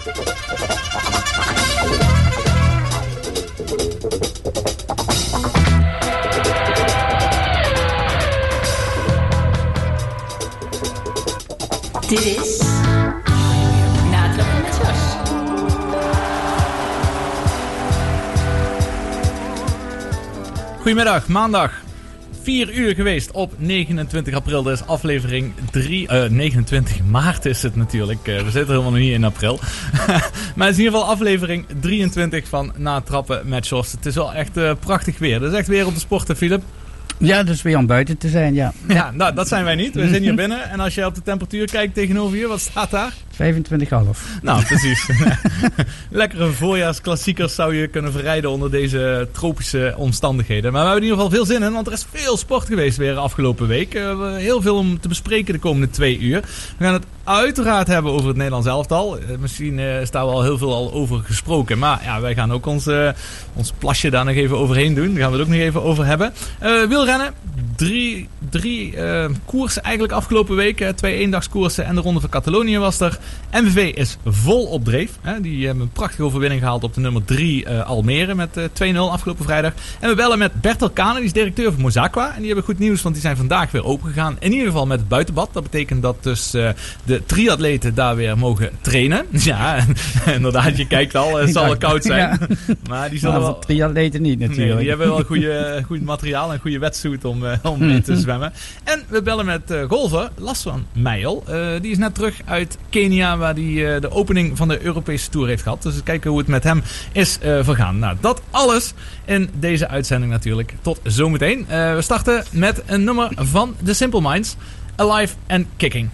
Dit is Natrappen met. Goedemiddag, maandag. 4 uur geweest op 29 april. Dat is aflevering 3. eh 29 maart is het natuurlijk. Eh, we zitten helemaal nog niet in april. maar het is in ieder geval aflevering 23 van Natrappen met Jos. Het is wel echt eh, prachtig weer. Het is echt weer op de sporten, Philip. Ja, dus weer om buiten te zijn, ja. Ja, nou, dat zijn wij niet. We zijn hier binnen. En als je op de temperatuur kijkt tegenover je, wat staat daar? 25,5. Nou, precies. Lekkere voorjaarsklassiekers zou je kunnen verrijden onder deze tropische omstandigheden. Maar we hebben in ieder geval veel zin in, want er is veel sport geweest weer afgelopen week. Eh, we hebben heel veel om te bespreken de komende twee uur. We gaan het uiteraard hebben over het Nederlands elftal. Eh, Misschien eh, is daar wel heel veel al over gesproken. Maar ja, wij gaan ook ons, ons plasje daar nog even overheen doen. Daar gaan we het ook nog even over hebben. Wielrennen. Drie, drie koersen eigenlijk afgelopen week. Twee eendagskoersen en de Ronde van Catalonië was er. MVV is vol op dreef. Hè. Die hebben een prachtige overwinning gehaald op de nummer 3 Almere met eh, 2-0 afgelopen vrijdag. En we bellen met Bertel Kane, die is directeur van Mozaqua. En die hebben goed nieuws, want die zijn vandaag weer open gegaan. In ieder geval met het buitenbad. Dat betekent dat dus eh, de triatleten daar weer mogen trainen. Ja, inderdaad, je kijkt al, het zal wel koud zijn. Ja. Maar die zullen wel... triatleten niet natuurlijk. Nee, die hebben wel goede, goed materiaal en goede wetsuit om, eh, om mee te zwemmen. En we bellen met eh golfer Laswan Meijel. Eh, die is net terug uit Kenia, waar hij eh, de opening van de Europese Tour heeft gehad. Dus kijken hoe het met hem is eh, vergaan. Nou, dat alles in deze uitzending natuurlijk. Tot zometeen. Eh, we starten met een nummer van The Simple Minds. Alive and Kicking.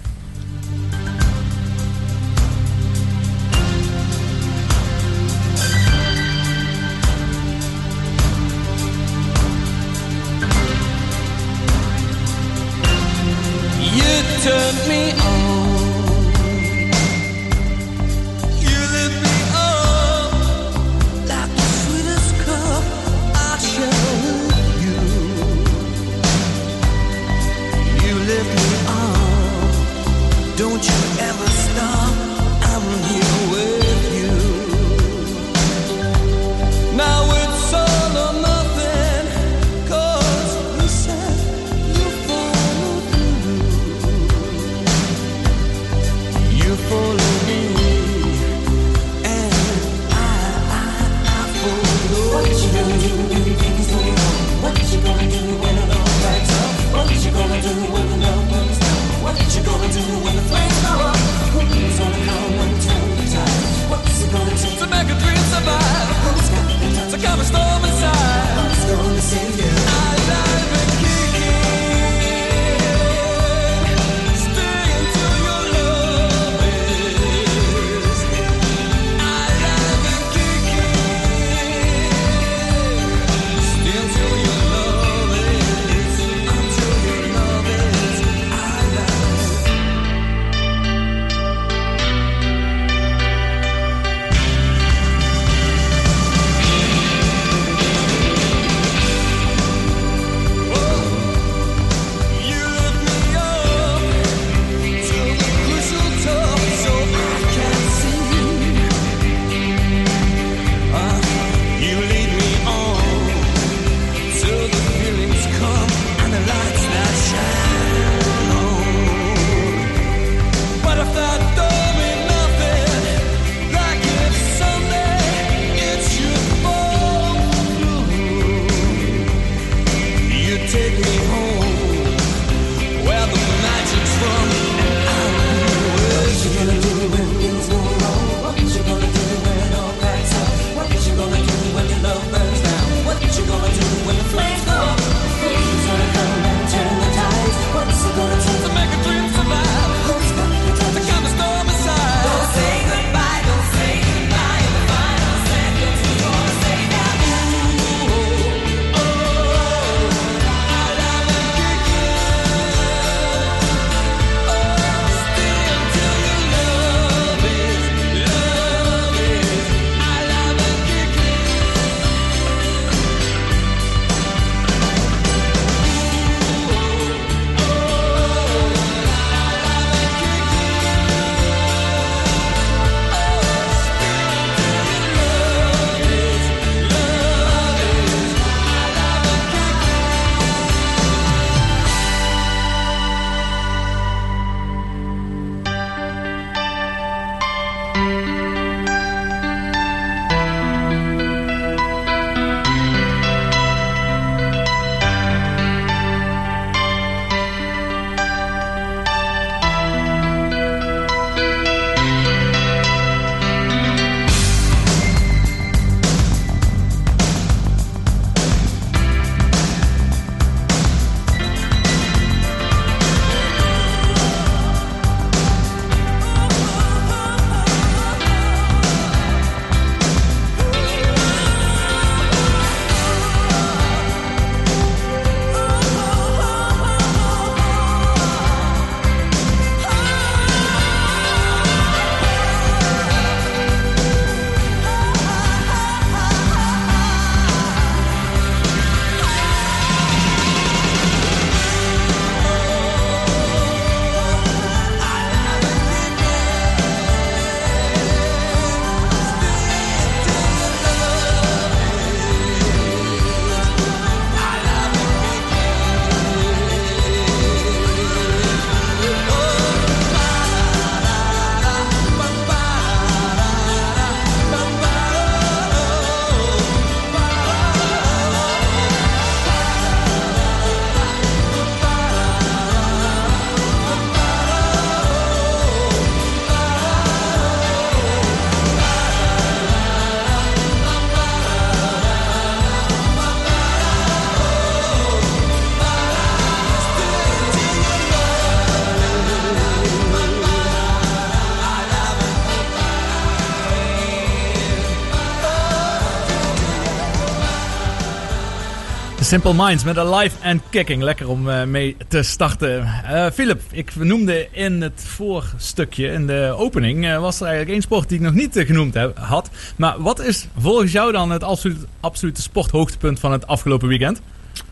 Simple Minds met een live and kicking. Lekker om eh, mee te starten. Eh Philip, ik noemde in het voorstukje, in de opening, eh, was er eigenlijk één sport die ik nog niet genoemd heb, had. Maar wat is volgens jou dan het absoluut, absolute sporthoogtepunt van het afgelopen weekend?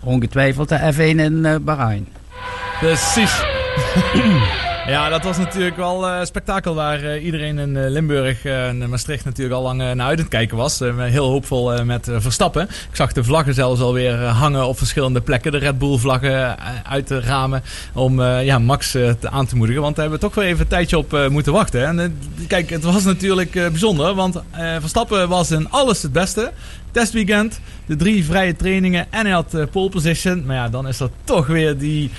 Ongetwijfeld de F1 in Bahrein. Precies. ja, dat was natuurlijk wel eh spektakel waar eh, iedereen in eh, Limburg en Maastricht natuurlijk al lang naar uit het kijken was. Heel hoopvol met Verstappen. Ik zag de vlaggen zelfs alweer hangen op verschillende plekken. De Red Bull vlaggen uit de ramen om ja, Max te aan te moedigen. Want daar hebben we toch wel even een tijdje op moeten wachten. En kijk, het was natuurlijk bijzonder. Want Verstappen was in alles het beste. Testweekend, de drie vrije trainingen en hij had eh, pole position. Maar ja, dan is er toch weer die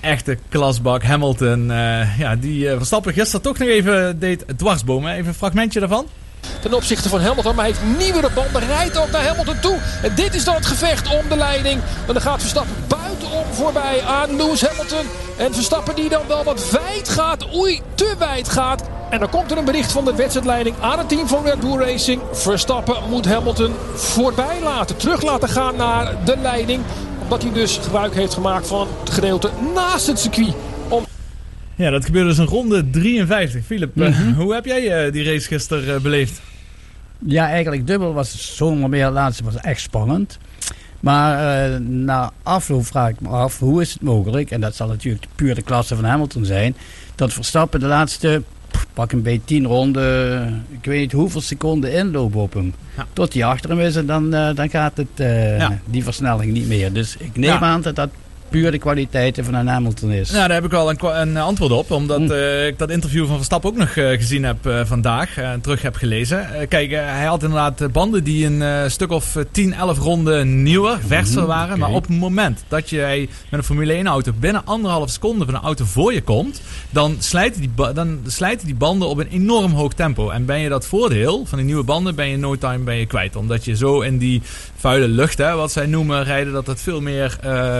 echte klasbak Hamilton. eh, ja, die eh, Verstappen gisteren toch nog even deed dwarsbomen. Even een fragmentje daarvan. ten opzichte van Hamilton. Maar hij heeft nieuwere banden. Rijdt ook naar Hamilton toe. En dit is dan het gevecht om de leiding. En dan gaat Verstappen buitenom voorbij aan Lewis Hamilton. En Verstappen die dan wel wat wijd gaat. Oei, te wijd gaat. En dan komt er een bericht van de wedstrijdleiding aan het team van Red Bull Racing. Verstappen moet Hamilton voorbij laten. Terug laten gaan naar de leiding. Omdat hij dus gebruik heeft gemaakt van het gedeelte naast het circuit. Om Ja, dat gebeurde dus een ronde 53. Philip, eh, hoe heb jij eh, die race gisteren eh, beleefd? Ja, eigenlijk dubbel was zomaar meer laatste was echt spannend. Maar eh, na afloop vraag ik me af, hoe is het mogelijk, en dat zal natuurlijk puur de klasse van Hamilton zijn, dat Verstappen de laatste, pak een beetje tien ronden, ik weet niet hoeveel seconden inlopen op hem. Ja. Tot hij achter hem is en dan, eh, dan gaat het, eh, Ja. die versnelling niet meer. Dus ik neem Ja. aan dat dat puur de kwaliteiten van een Hamilton is. Nou, daar heb ik wel een, een antwoord op. Omdat Hm. eh, ik dat interview van Verstappen ook nog eh, gezien heb eh, vandaag. en terug heb gelezen. Kijk, hij had inderdaad banden die een stuk of eh, 10, 11 ronden nieuwer, verser Mhm, waren. oké. Maar op het moment dat jij met een Formule 1 auto binnen anderhalf seconde van een auto voor je komt. Dan slijten, die dan slijten die banden op een enorm hoog tempo. En ben je dat voordeel van die nieuwe banden, ben je no time ben je kwijt. Omdat je zo in die vuile lucht, hè, wat zij noemen, rijden, dat het veel meer eh,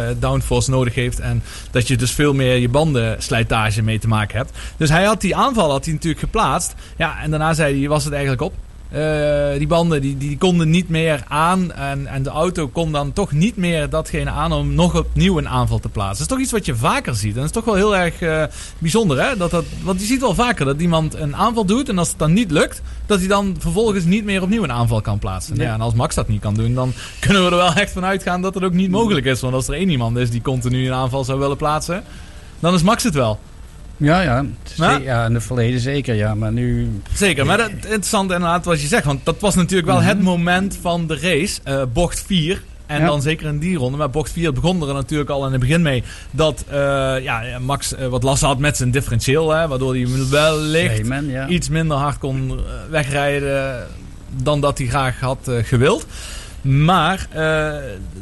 nodig heeft. En dat je dus veel meer je bandenslijtage mee te maken hebt. Dus hij had die aanval had hij natuurlijk geplaatst. Ja, en daarna zei hij, was het eigenlijk op. Eh, die banden die, die konden niet meer aan. En, en de auto kon dan toch niet meer datgene aan om nog opnieuw een aanval te plaatsen. Dat is toch iets wat je vaker ziet. En dat is toch wel heel erg eh, bijzonder. Hè? Dat dat, want je ziet wel vaker dat iemand een aanval doet. En als het dan niet lukt, dat hij dan vervolgens niet meer opnieuw een aanval kan plaatsen. Ja. Ja, en als Max dat niet kan doen, dan kunnen we er wel echt van uitgaan dat het ook niet mogelijk is. Want als er één iemand is die continu een aanval zou willen plaatsen, dan is Max het wel. Ja, ja, Maar- ja, in het verleden zeker, ja. Maar nu, Zeker, maar dat, interessant inderdaad wat je zegt. Want dat was natuurlijk wel het moment van de race. eh, bocht 4. En Ja. dan zeker in die ronde. Maar bocht 4 begon er natuurlijk al in het begin mee. Dat eh, ja, Max eh, wat last had met zijn differentieel. Hè, waardoor hij wellicht ja. iets minder hard kon wegrijden dan dat hij graag had gewild. Maar eh,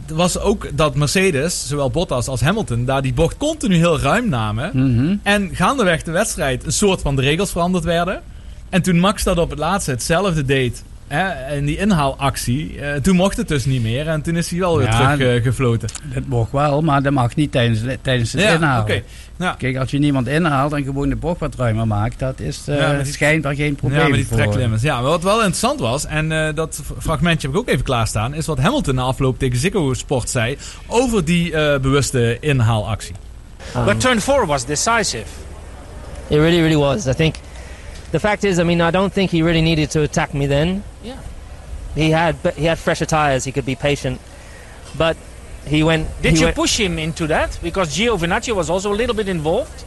er was ook dat Mercedes, zowel Bottas als Hamilton, daar die bocht continu heel ruim namen. Mhm. En gaandeweg de wedstrijd een soort van de regels veranderd werden. En toen Max dat op het laatste hetzelfde deed. Hè, en die inhaalactie. eh, toen mocht het dus niet meer. En toen is hij wel weer Ja, terug eh, gefloten. Dat mag wel, maar dat mag niet tijdens, tijdens het inhalen. oké. Ja. Kijk, als je niemand inhaalt en gewoon de bocht wat ruimer maakt, dat is eh Ja, met die- schijnbaar geen probleem Ja, met die voor. tracklimits. Ja, maar wat wel interessant was, en eh, dat fragmentje heb ik ook even klaarstaan, is wat Hamilton na afloop tegen Ziggo Sport zei over die eh, bewuste inhaalactie. But turn four was decisive. It really, really was. I think the fact is, I mean, I don't think he really needed to attack me then. Yeah. He had but he had fresher tires. He could be patient, but he went. Did he you went, push him into that? Because Giovinazzi was also a little bit involved.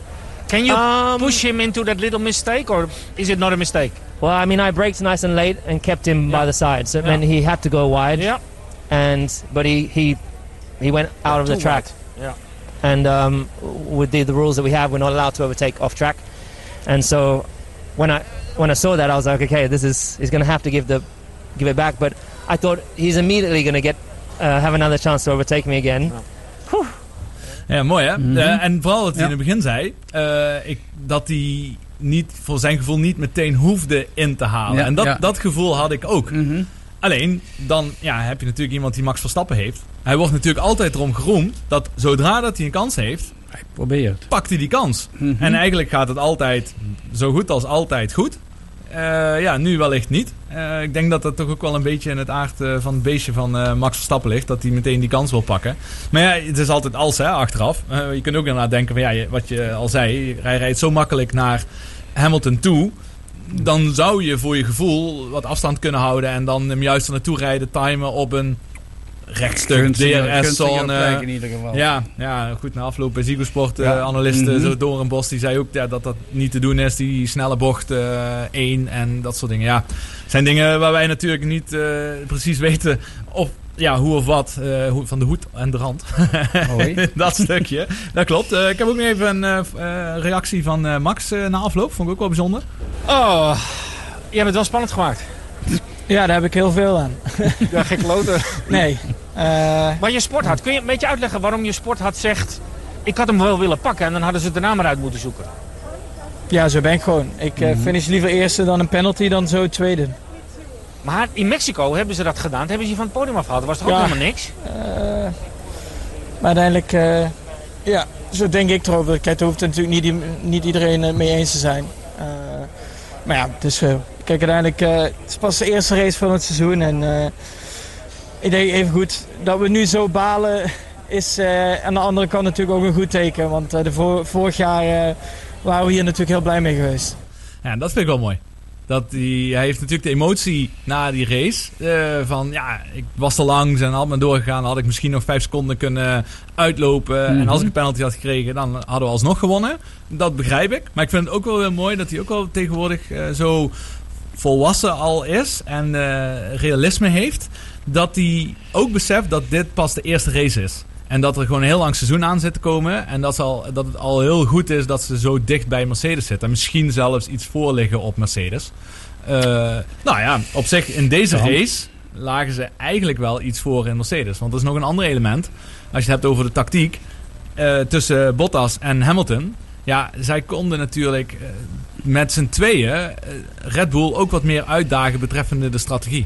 Can you Um, push him into that little mistake, or is it not a mistake? Well, I mean, I braked nice and late and kept him Yeah. by the side, so it Yeah. meant he had to go wide. Yeah, And but he he he went out of the track. wide. Yeah. and um, with the, the rules that we have, we're not allowed to overtake off track. And so when I when I saw that, I was like, okay, this is he's going to have to give the give it back. But I thought he's immediately going to get uh, have another chance to overtake me again. Ja, mooi hè? Mhm. Eh, en vooral dat hij Ja. in het begin zei eh, ik, dat hij niet, voor zijn gevoel niet meteen hoefde in te halen. Ja, en dat, ja. dat gevoel had ik ook. Mhm. Alleen, dan ja, heb je natuurlijk iemand die Max Verstappen heeft. Hij wordt natuurlijk altijd erom geroemd dat zodra dat hij een kans heeft, Probeert. pakt hij die kans. Mhm. En eigenlijk gaat het altijd zo goed als altijd goed. Eh, ja, nu wellicht niet. Eh, ik denk dat dat toch ook wel een beetje in het aard eh, van het beestje van Max Verstappen ligt. Dat hij meteen die kans wil pakken. Maar ja, het is altijd als, hè, achteraf. Je kunt ook inderdaad denken van, ja, wat je al zei. Hij rijdt zo makkelijk naar Hamilton toe. Dan zou je voor je gevoel wat afstand kunnen houden. En dan hem juist er naartoe rijden, timen op een rechtstuk, DRS-zone. in ieder geval. Ja, ja, goed. Na afloop bij Ziegosport, Ja. analisten Mhm. zo door een bos, die zei ook ja, dat dat niet te doen is. Die snelle bocht 1 en dat soort dingen. Ja, zijn dingen waar wij natuurlijk niet eh, precies weten of, ja, hoe of wat eh, hoe, van de hoed en de rand. Hoi. dat stukje. Dat klopt. Eh, ik heb ook nog even een eh, eh, reactie van eh, Max eh, na afloop. Vond ik ook wel bijzonder. Oh, je hebt het wel spannend gemaakt. Ja, daar heb ik heel veel aan. Ja, gek loten. Nee. Eh, Maar je sporthart, kun je een beetje uitleggen waarom je sporthart zegt... Ik had hem wel willen pakken en dan hadden ze daarna maar uit moeten zoeken. ja, zo ben ik gewoon. Ik eh, finish liever eerste dan een penalty dan zo tweede. Maar in Mexico hebben ze dat gedaan. Toen hebben ze je van het podium afgehaald. Dat was toch ook Ja. helemaal niks? Eh, maar uiteindelijk, eh, ja, zo denk ik erover. Kijk, daar hoeft natuurlijk niet, niet iedereen mee eens te zijn. Maar ja, dus kijk, uiteindelijk, eh, het is pas de eerste race van het seizoen. En eh, ik denk even goed, dat we nu zo balen is aan de andere kant natuurlijk ook een goed teken. Want de vor- vorig jaar waren we hier natuurlijk heel blij mee geweest. Ja, dat vind ik wel mooi. Dat die, hij heeft natuurlijk de emotie na die race. eh, van ja, ik was te langs en had me doorgegaan. Had ik misschien nog vijf seconden kunnen uitlopen. En als ik een penalty had gekregen, dan hadden we alsnog gewonnen. Dat begrijp ik. Maar ik vind het ook wel heel mooi dat hij ook wel tegenwoordig eh, zo volwassen al is. En eh, realisme heeft. Dat hij ook beseft dat dit pas de eerste race is. En dat er gewoon een heel lang seizoen aan zit te komen. En dat, ze al, dat het al heel goed is dat ze zo dicht bij Mercedes zitten. En misschien zelfs iets voor liggen op Mercedes. Eh, nou ja, op zich in deze race lagen ze eigenlijk wel iets voor in Mercedes. Want er is nog een ander element. Als je het hebt over de tactiek eh, tussen Bottas en Hamilton. Ja, zij konden natuurlijk eh, met z'n tweeën Red Bull ook wat meer uitdagen betreffende de strategie.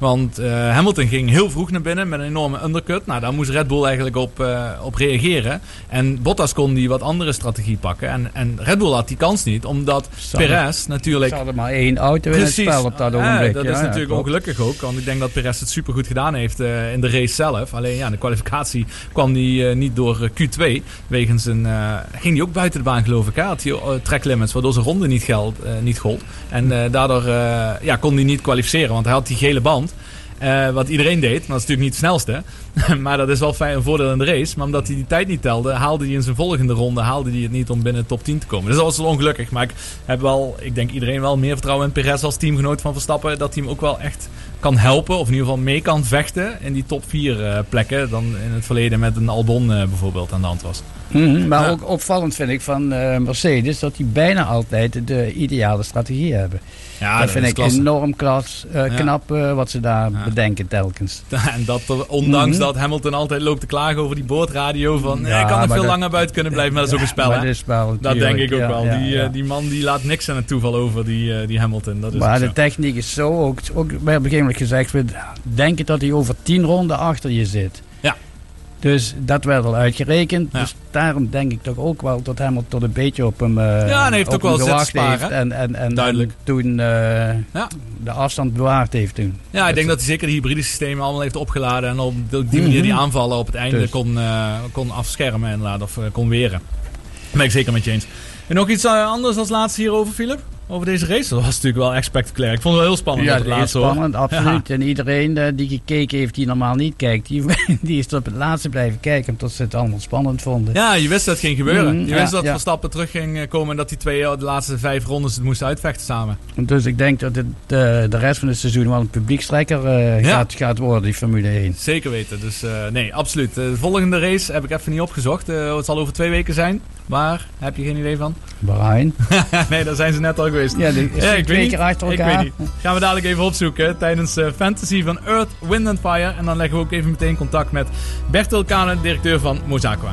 Want eh, Hamilton ging heel vroeg naar binnen met een enorme undercut. Nou, daar moest Red Bull eigenlijk op, eh, op reageren. En Bottas kon die wat andere strategie pakken. En, en Red Bull had die kans niet, omdat Perez natuurlijk... Ze hadden maar één auto in het spel op dat Ja, ogenblik. dat Ja, is ja, natuurlijk ongelukkig ook. Want ik denk dat Perez het supergoed gedaan heeft eh, in de race zelf. Alleen ja, in de kwalificatie kwam hij niet door eh, Q2. Wegens een... ging hij ook buiten de baan geloof ik. Hè? Had hij uh, track limits waardoor zijn ronde niet, geld, niet gold. En daardoor ja, kon hij niet kwalificeren. Want hij had die gele band. Eh, wat iedereen deed, maar dat is natuurlijk niet het snelste. maar dat is wel fijn, een voordeel in de race. Maar omdat hij die tijd niet telde, haalde hij in zijn volgende ronde haalde hij het niet om binnen de top 10 te komen. Dus dat was wel ongelukkig. Maar ik heb wel, ik denk iedereen wel meer vertrouwen in Perez als teamgenoot van Verstappen. Dat hij hem ook wel echt kan helpen. Of in ieder geval mee kan vechten in die top 4 eh, plekken. Dan in het verleden met een Albon eh, bijvoorbeeld aan de hand was. Mhm, maar Ja. ook opvallend vind ik van eh, Mercedes dat die bijna altijd de ideale strategie hebben. Ja, dat vind ik klasse. enorm klas, Ja. knap wat ze daar Ja. bedenken telkens. En dat ondanks Mhm. Dat Hamilton altijd loopt te klagen over die boordradio van... Ja, ik kan nog veel dat- langer buiten kunnen blijven, maar dat is ook een spel, hè? spel Dat denk ik ook wel. die, eh, die man die laat niks aan het toeval over, die, eh, die Hamilton. Dat is Maar de techniek is zo, ook, ook bij op een gegeven moment gezegd, we denken dat hij over tien ronden achter je zit. Dus dat werd al uitgerekend. Ja. Dus daarom denk ik toch ook wel dat Hamilton een beetje op hem, eh Ja, en heeft ook wel gewacht heeft. En, en, en, Duidelijk. en toen eh, Ja. de afstand bewaard heeft toen. Ja, ik denk dat hij zeker de hybride systemen allemaal heeft opgeladen. En op die die manier die Mhm. aanvallen op het einde Dus. kon, eh, kon afschermen inderdaad, of eh, kon weren. Dat ben ik zeker met je eens. En nog iets anders als laatste hierover, Philip? Over deze race? Dat was natuurlijk wel echt spectaculair. Ik vond het wel heel spannend Ja, het laatste hoor. spannend, absoluut. En iedereen eh, die gekeken heeft, die normaal niet kijkt, die, die is op het laatste blijven kijken, omdat ze het allemaal spannend vonden. Ja, je wist dat het ging gebeuren. Mhm, je ja, wist dat. Verstappen terug ging eh, komen en dat die twee eh, de laatste vijf rondes het moesten uitvechten samen. Dus ik denk dat het, de, de rest van het seizoen wel een publiekstrekker Ja. gaat, gaat worden, die Formule 1. Zeker weten. Dus nee, absoluut. De volgende race heb ik even niet opgezocht. Het zal over twee weken zijn. Waar? Heb je geen idee van? Bahrein. nee, daar zijn ze net al geweest. Ja, ik weet niet. achter Ik elkaar. weet niet. Gaan we dadelijk even opzoeken tijdens eh, Fantasy van Earth, Wind and Fire. En dan leggen we ook even meteen contact met Bertel Kane, directeur van Mozaqua.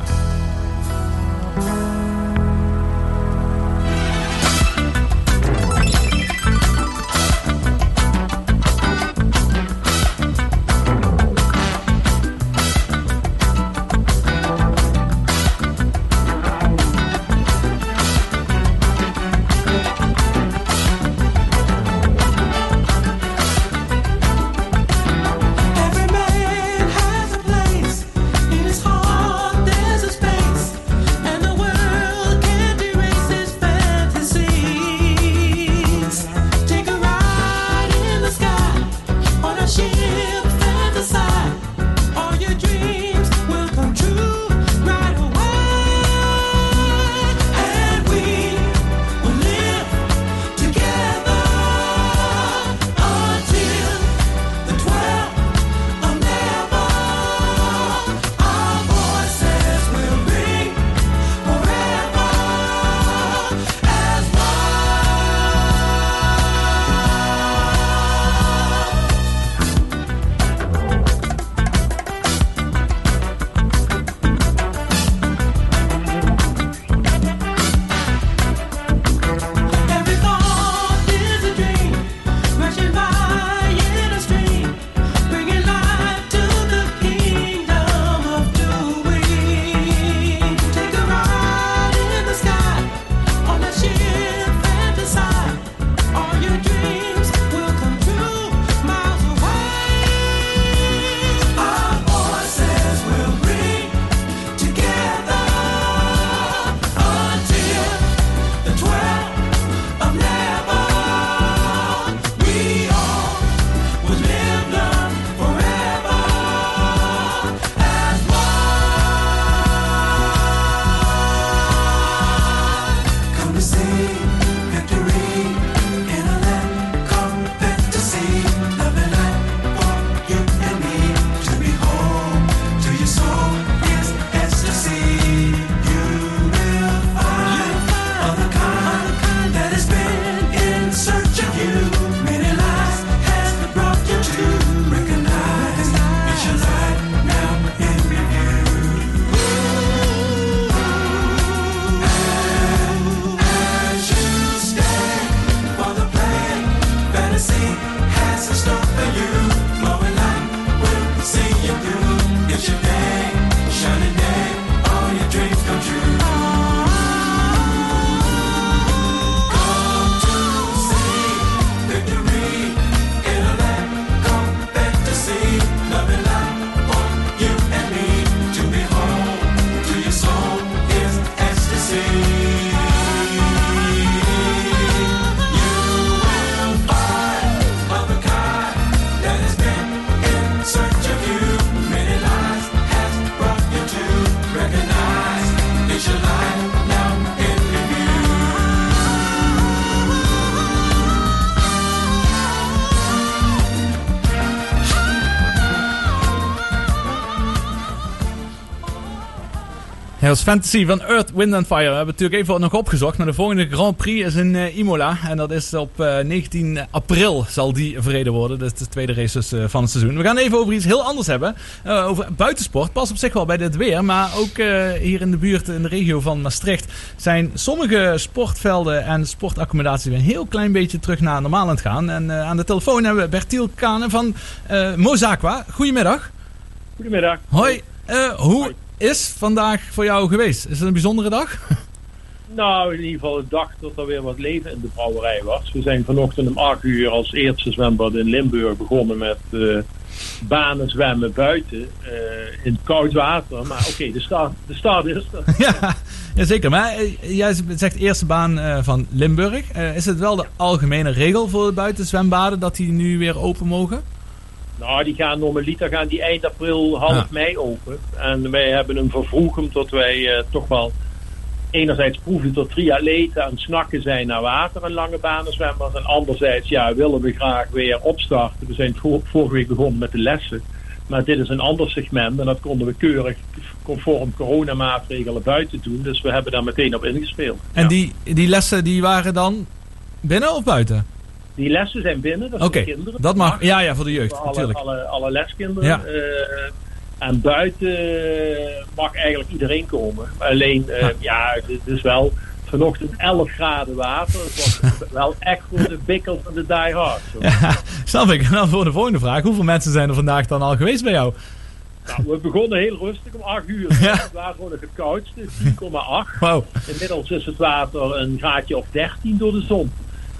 Is Fantasy van Earth, Wind and Fire. We hebben natuurlijk even nog opgezocht. Maar de volgende Grand Prix is in eh, Imola. En dat is op eh, 19 april zal die verreden worden. Dat is de tweede race dus, eh, van het seizoen. We gaan even over iets heel anders hebben. Eh, over buitensport. Pas op zich wel bij dit weer. Maar ook eh, hier in de buurt, in de regio van Maastricht... zijn sommige sportvelden en sportaccommodaties... weer een heel klein beetje terug naar normaal aan het gaan. En eh, aan de telefoon hebben we Bertiel Kane van eh Mozaqua. Goedemiddag. Goedemiddag. Hoi. Eh, hoe is vandaag voor jou geweest? Is het een bijzondere dag? Nou, in ieder geval een dag dat er weer wat leven in de brouwerij was. We zijn vanochtend om 8 uur als eerste zwembad in Limburg begonnen met eh, banen zwemmen buiten eh, in koud water. Maar oké, de, start, de start is er. ja, ja, zeker. Maar eh, jij zegt eerste baan van Limburg. Is het wel de algemene regel voor de buitenzwembaden dat die nu weer open mogen? Nou, die gaan normaliter gaan die eind april, half Ja. mei open. En wij hebben hem vervroegd omdat wij eh, toch wel enerzijds proeven dat triatleten aan het snakken zijn naar water en lange banen zwemmers. En anderzijds ja, willen we graag weer opstarten. We zijn vor- vorige week begonnen met de lessen. Maar dit is een ander segment en dat konden we keurig conform coronamaatregelen buiten doen. Dus we hebben daar meteen op ingespeeld. En Ja. die, die lessen die waren dan binnen of buiten? Die lessen zijn binnen, dat Oké, zijn kinderen. dat mag. Ja, ja, voor de jeugd, Voor alle, natuurlijk. alle, alle leskinderen. Ja. Eh, en buiten eh, mag eigenlijk iedereen komen. Alleen, eh, Ja. ja, het is wel vanochtend 11 graden water. Het was wel echt voor de bikkel van de diehard. zo. Ja, snap ik. En dan voor de volgende vraag. Hoeveel mensen zijn er vandaag dan al geweest bij jou? Nou, we begonnen heel rustig om 8 uur. Ja. Het water gewoon het koudste, 10,8. Wauw. Inmiddels is het water een graadje of 13 door de zon.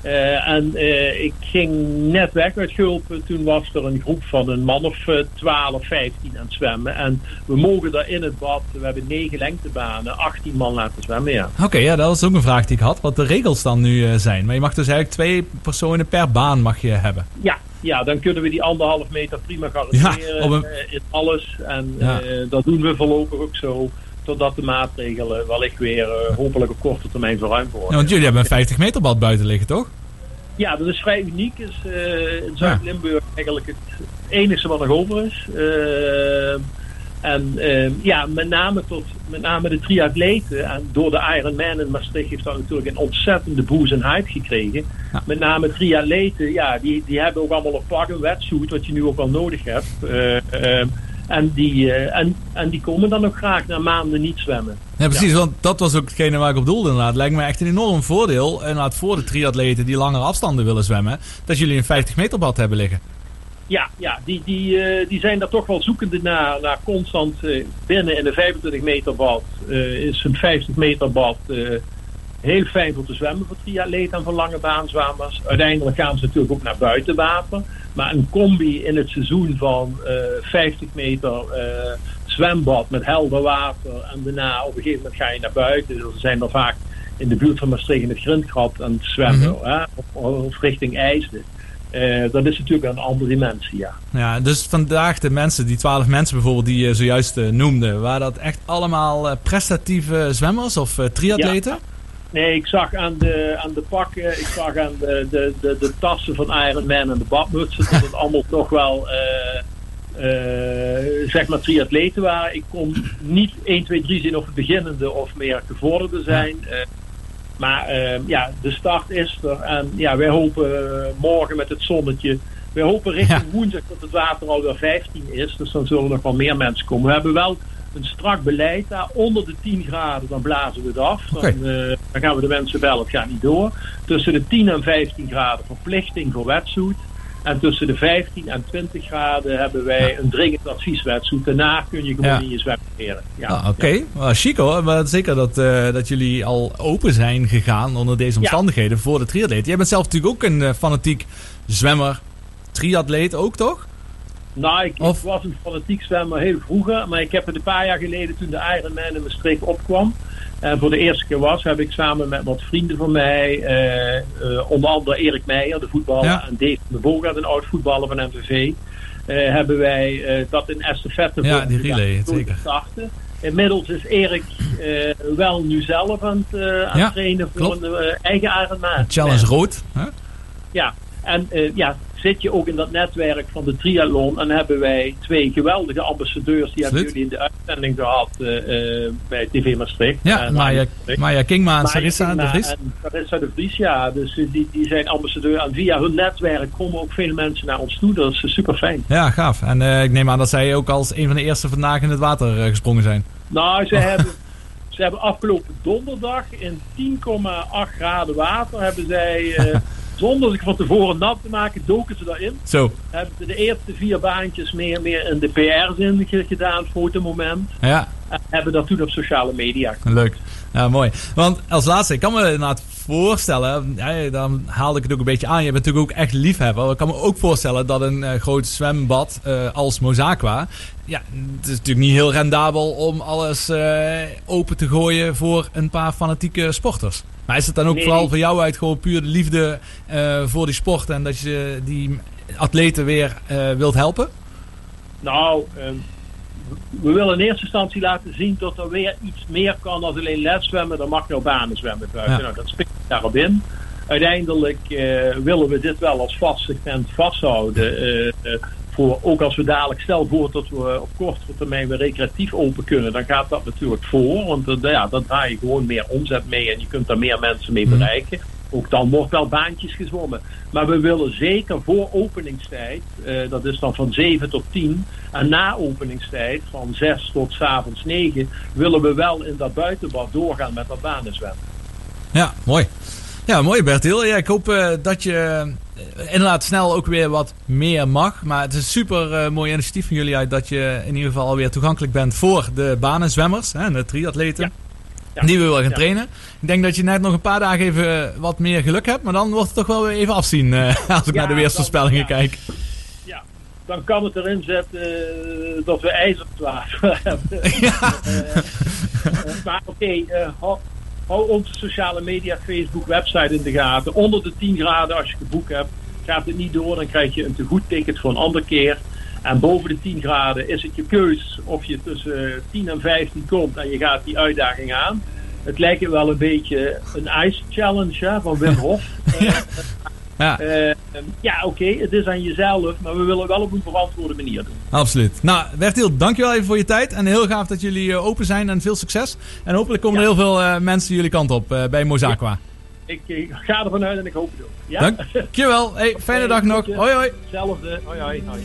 Eh, en eh, ik ging net weg uit Gulpen. Toen was er een groep van een man of eh, 12, 15 aan het zwemmen. En we mogen daar in het bad, we hebben negen lengtebanen, 18 man laten zwemmen. Ja, Oké, ja, dat was ook een vraag die ik had. Wat de regels dan nu eh, zijn. Maar je mag dus eigenlijk twee personen per baan mag je hebben. ja, ja dan kunnen we die anderhalf meter prima garanderen Ja, op een- in alles. En Ja. dat doen we voorlopig ook zo. Totdat de maatregelen wellicht weer eh, hopelijk op korte termijn verruimd worden. Ja, want jullie hebben een 50 meter bad buiten liggen, toch? Ja, dat is vrij uniek. Is eh, in Zuid-Limburg eigenlijk het enige wat nog over is. Eh, en ja, met name, tot, met name de triatleten. En door de Ironman in Maastricht heeft dat natuurlijk een ontzettende boost en hype gekregen. Ja. Met name triatleten, ja, die, die hebben ook allemaal een pak, een wetsuit, wat je nu ook wel nodig hebt. Eh, en, die, eh, en, en die komen dan ook graag na maanden niet zwemmen. Ja, precies. Want dat was ook hetgene waar ik op doelde inderdaad. Lijkt me echt een enorm voordeel. Inderdaad voor de triatleten die langere afstanden willen zwemmen. Dat jullie een 50 meter bad hebben liggen. Ja, ja die, die, eh, die zijn daar toch wel zoekende naar, naar constant eh, binnen in de 25 meter bad. is een 50 meter bad heel fijn voor te zwemmen voor triatleten en voor lange baanzwemmers. Uiteindelijk gaan ze natuurlijk ook naar buitenwater. Maar een combi in het seizoen van eh, 50 meter eh, zwembad met helder water en daarna op een gegeven moment ga je naar buiten. Dus ze zijn er vaak in de buurt van Maastricht in het Grindgat aan het zwemmen hè, of, of richting IJsden. Eh, dat is natuurlijk een andere dimensie, ja. Ja, dus vandaag de mensen, die 12 mensen bijvoorbeeld die je zojuist eh, noemde. Waren dat echt allemaal eh, prestatieve zwemmers of eh, triatleten? Nee, ik zag aan de, aan de pakken, ik zag aan de, de, de, de tassen van Iron Man en de badmutsen dat het allemaal toch wel eh, eh, zeg maar triatleten waren. Ik kon niet 1, 2, 3 zien of het beginnende of meer gevorderde zijn. Eh, maar eh, ja, de start is er. En ja, wij hopen eh, morgen met het zonnetje. Wij hopen richting woensdag dat het water alweer 15 is. Dus dan zullen er nog wel meer mensen komen. We hebben wel een strak beleid daar. Onder de 10 graden, dan blazen we het af. Dan, eh, dan gaan we de mensen bellen, het gaat niet door. Tussen de 10 en 15 graden verplichting voor wetsuit. En tussen de 15 en 20 graden hebben wij een dringend advieswetsuit. Daarna kun je gewoon Ja. in je leren. Ja. Ah, Oké, Wel, chic hoor. Maar zeker dat, eh, dat jullie al open zijn gegaan onder deze omstandigheden voor de triatleet. Jij bent zelf natuurlijk ook een eh, fanatiek zwemmer, triatleet ook toch? Nou, ik, ik Of- was een fanatiek zwemmer heel vroeger. Maar ik heb het een paar jaar geleden toen de Ironman in Maastricht opkwam. En voor de eerste keer was, heb ik samen met wat vrienden van mij, eh, eh, onder andere Erik Meijer, de voetballer, Ja. en Dave de Bogaert, een oud voetballer van MVV, eh, hebben wij eh, dat in estafette Ja, die relay, zeker. starten. Inmiddels is Erik eh, wel nu zelf aan het, eh, aan het Ja, trainen voor klopt. een eigen Ironman. Challenge rood. Hè? Ja, en ja, zit je ook in dat netwerk van de triathlon en hebben wij twee geweldige ambassadeurs. Die hebben jullie in de uitzending gehad eh, eh, bij TV Maastricht. Ja, En Maya, Maastricht. Maya Kingma en Maya Sarissa de Vries. En Sarissa de Vries, ja. Dus eh, die, die zijn ambassadeur. En via hun netwerk komen ook veel mensen naar ons toe. Dat is eh, super fijn. Ja, gaaf. En eh, ik neem aan dat zij ook als een van de eerste vandaag in het water eh, gesprongen zijn. Nou, ze hebben... Ze hebben afgelopen donderdag in 10,8 graden water hebben zij, eh, zonder zich van tevoren nat te maken, doken ze daarin. Zo, hebben ze de eerste vier baantjes meer, meer in de PR-zin ge- gedaan, fotomoment. ja, En hebben dat toen op sociale media. leuk. Ja, mooi. Want als laatste, ik kan me inderdaad voorstellen, ja, dan haalde ik het ook een beetje aan. Je bent natuurlijk ook echt liefhebber. Ik kan me ook voorstellen dat een eh, groot zwembad eh, als Mozaqua, ja, het is natuurlijk niet heel rendabel om alles eh, open te gooien voor een paar fanatieke sporters. Maar is het dan ook Nee. vooral voor jou uit gewoon puur de liefde voor die sport en dat je die atleten weer wilt helpen? Nou, ehm, we willen in eerste instantie laten zien dat er weer iets meer kan dan alleen leszwemmen. Dan mag je op banen zwemmen buiten. Ja. Nou, dat springt daarop in. Uiteindelijk eh, willen we dit wel als vast segment vasthouden. eh, eh, voor, ook als we dadelijk, stel voor dat we op kortere termijn weer recreatief open kunnen, dan gaat dat natuurlijk voor. Want ja, dan draai je gewoon meer omzet mee en je kunt daar meer mensen mee Mhm. bereiken. Ook dan wordt wel baantjes gezwommen. Maar we willen zeker voor openingstijd, eh, dat is dan van 7 tot 10, en na openingstijd van 6 tot 's avonds 9, willen we wel in dat buitenbad doorgaan met dat banenzwemmen. Ja, mooi. Ja, mooi Bertil. Ja, ik hoop eh, dat je eh, inderdaad snel ook weer wat meer mag. Maar het is een super mooi initiatief van jullie uit dat je in ieder geval alweer toegankelijk bent voor de banenzwemmers hè, en de triatleten. Ja. Die we willen gaan Ja. trainen. Ik denk dat je net nog een paar dagen even wat meer geluk hebt. Maar dan wordt het toch wel weer even afzien eh, als ik Ja, naar de weersvoorspellingen ja. kijk. Ja, dan kan het erin zetten eh, dat we ijzertwater hebben. Eh, eh, maar oké, eh, hou, hou onze sociale media, Facebook, website in de gaten. Onder de 10 graden als je geboekt hebt, gaat het niet door. Dan krijg je een te goed ticket voor een andere keer. En boven de 10 graden is het je keus of je tussen 10 en 15 komt en je gaat die uitdaging aan. Het lijkt wel een beetje een ice challenge hè, van Wim Hof. Eh, Ja, eh, ja, oké, het is aan jezelf, maar we willen wel op een verantwoorde manier doen. absoluut. Nou, Bertil, dankjewel even voor je tijd. En heel gaaf dat jullie eh, open zijn en veel succes. En hopelijk komen er heel veel eh, mensen jullie kant op eh, bij Mozaqua. Ik, ik ga ervan uit en ik hoop het ook. Ja? Dankjewel. Hey, fijne dag nog. Hoi hoi. Hetzelfde. Hoi, hoi, hoi.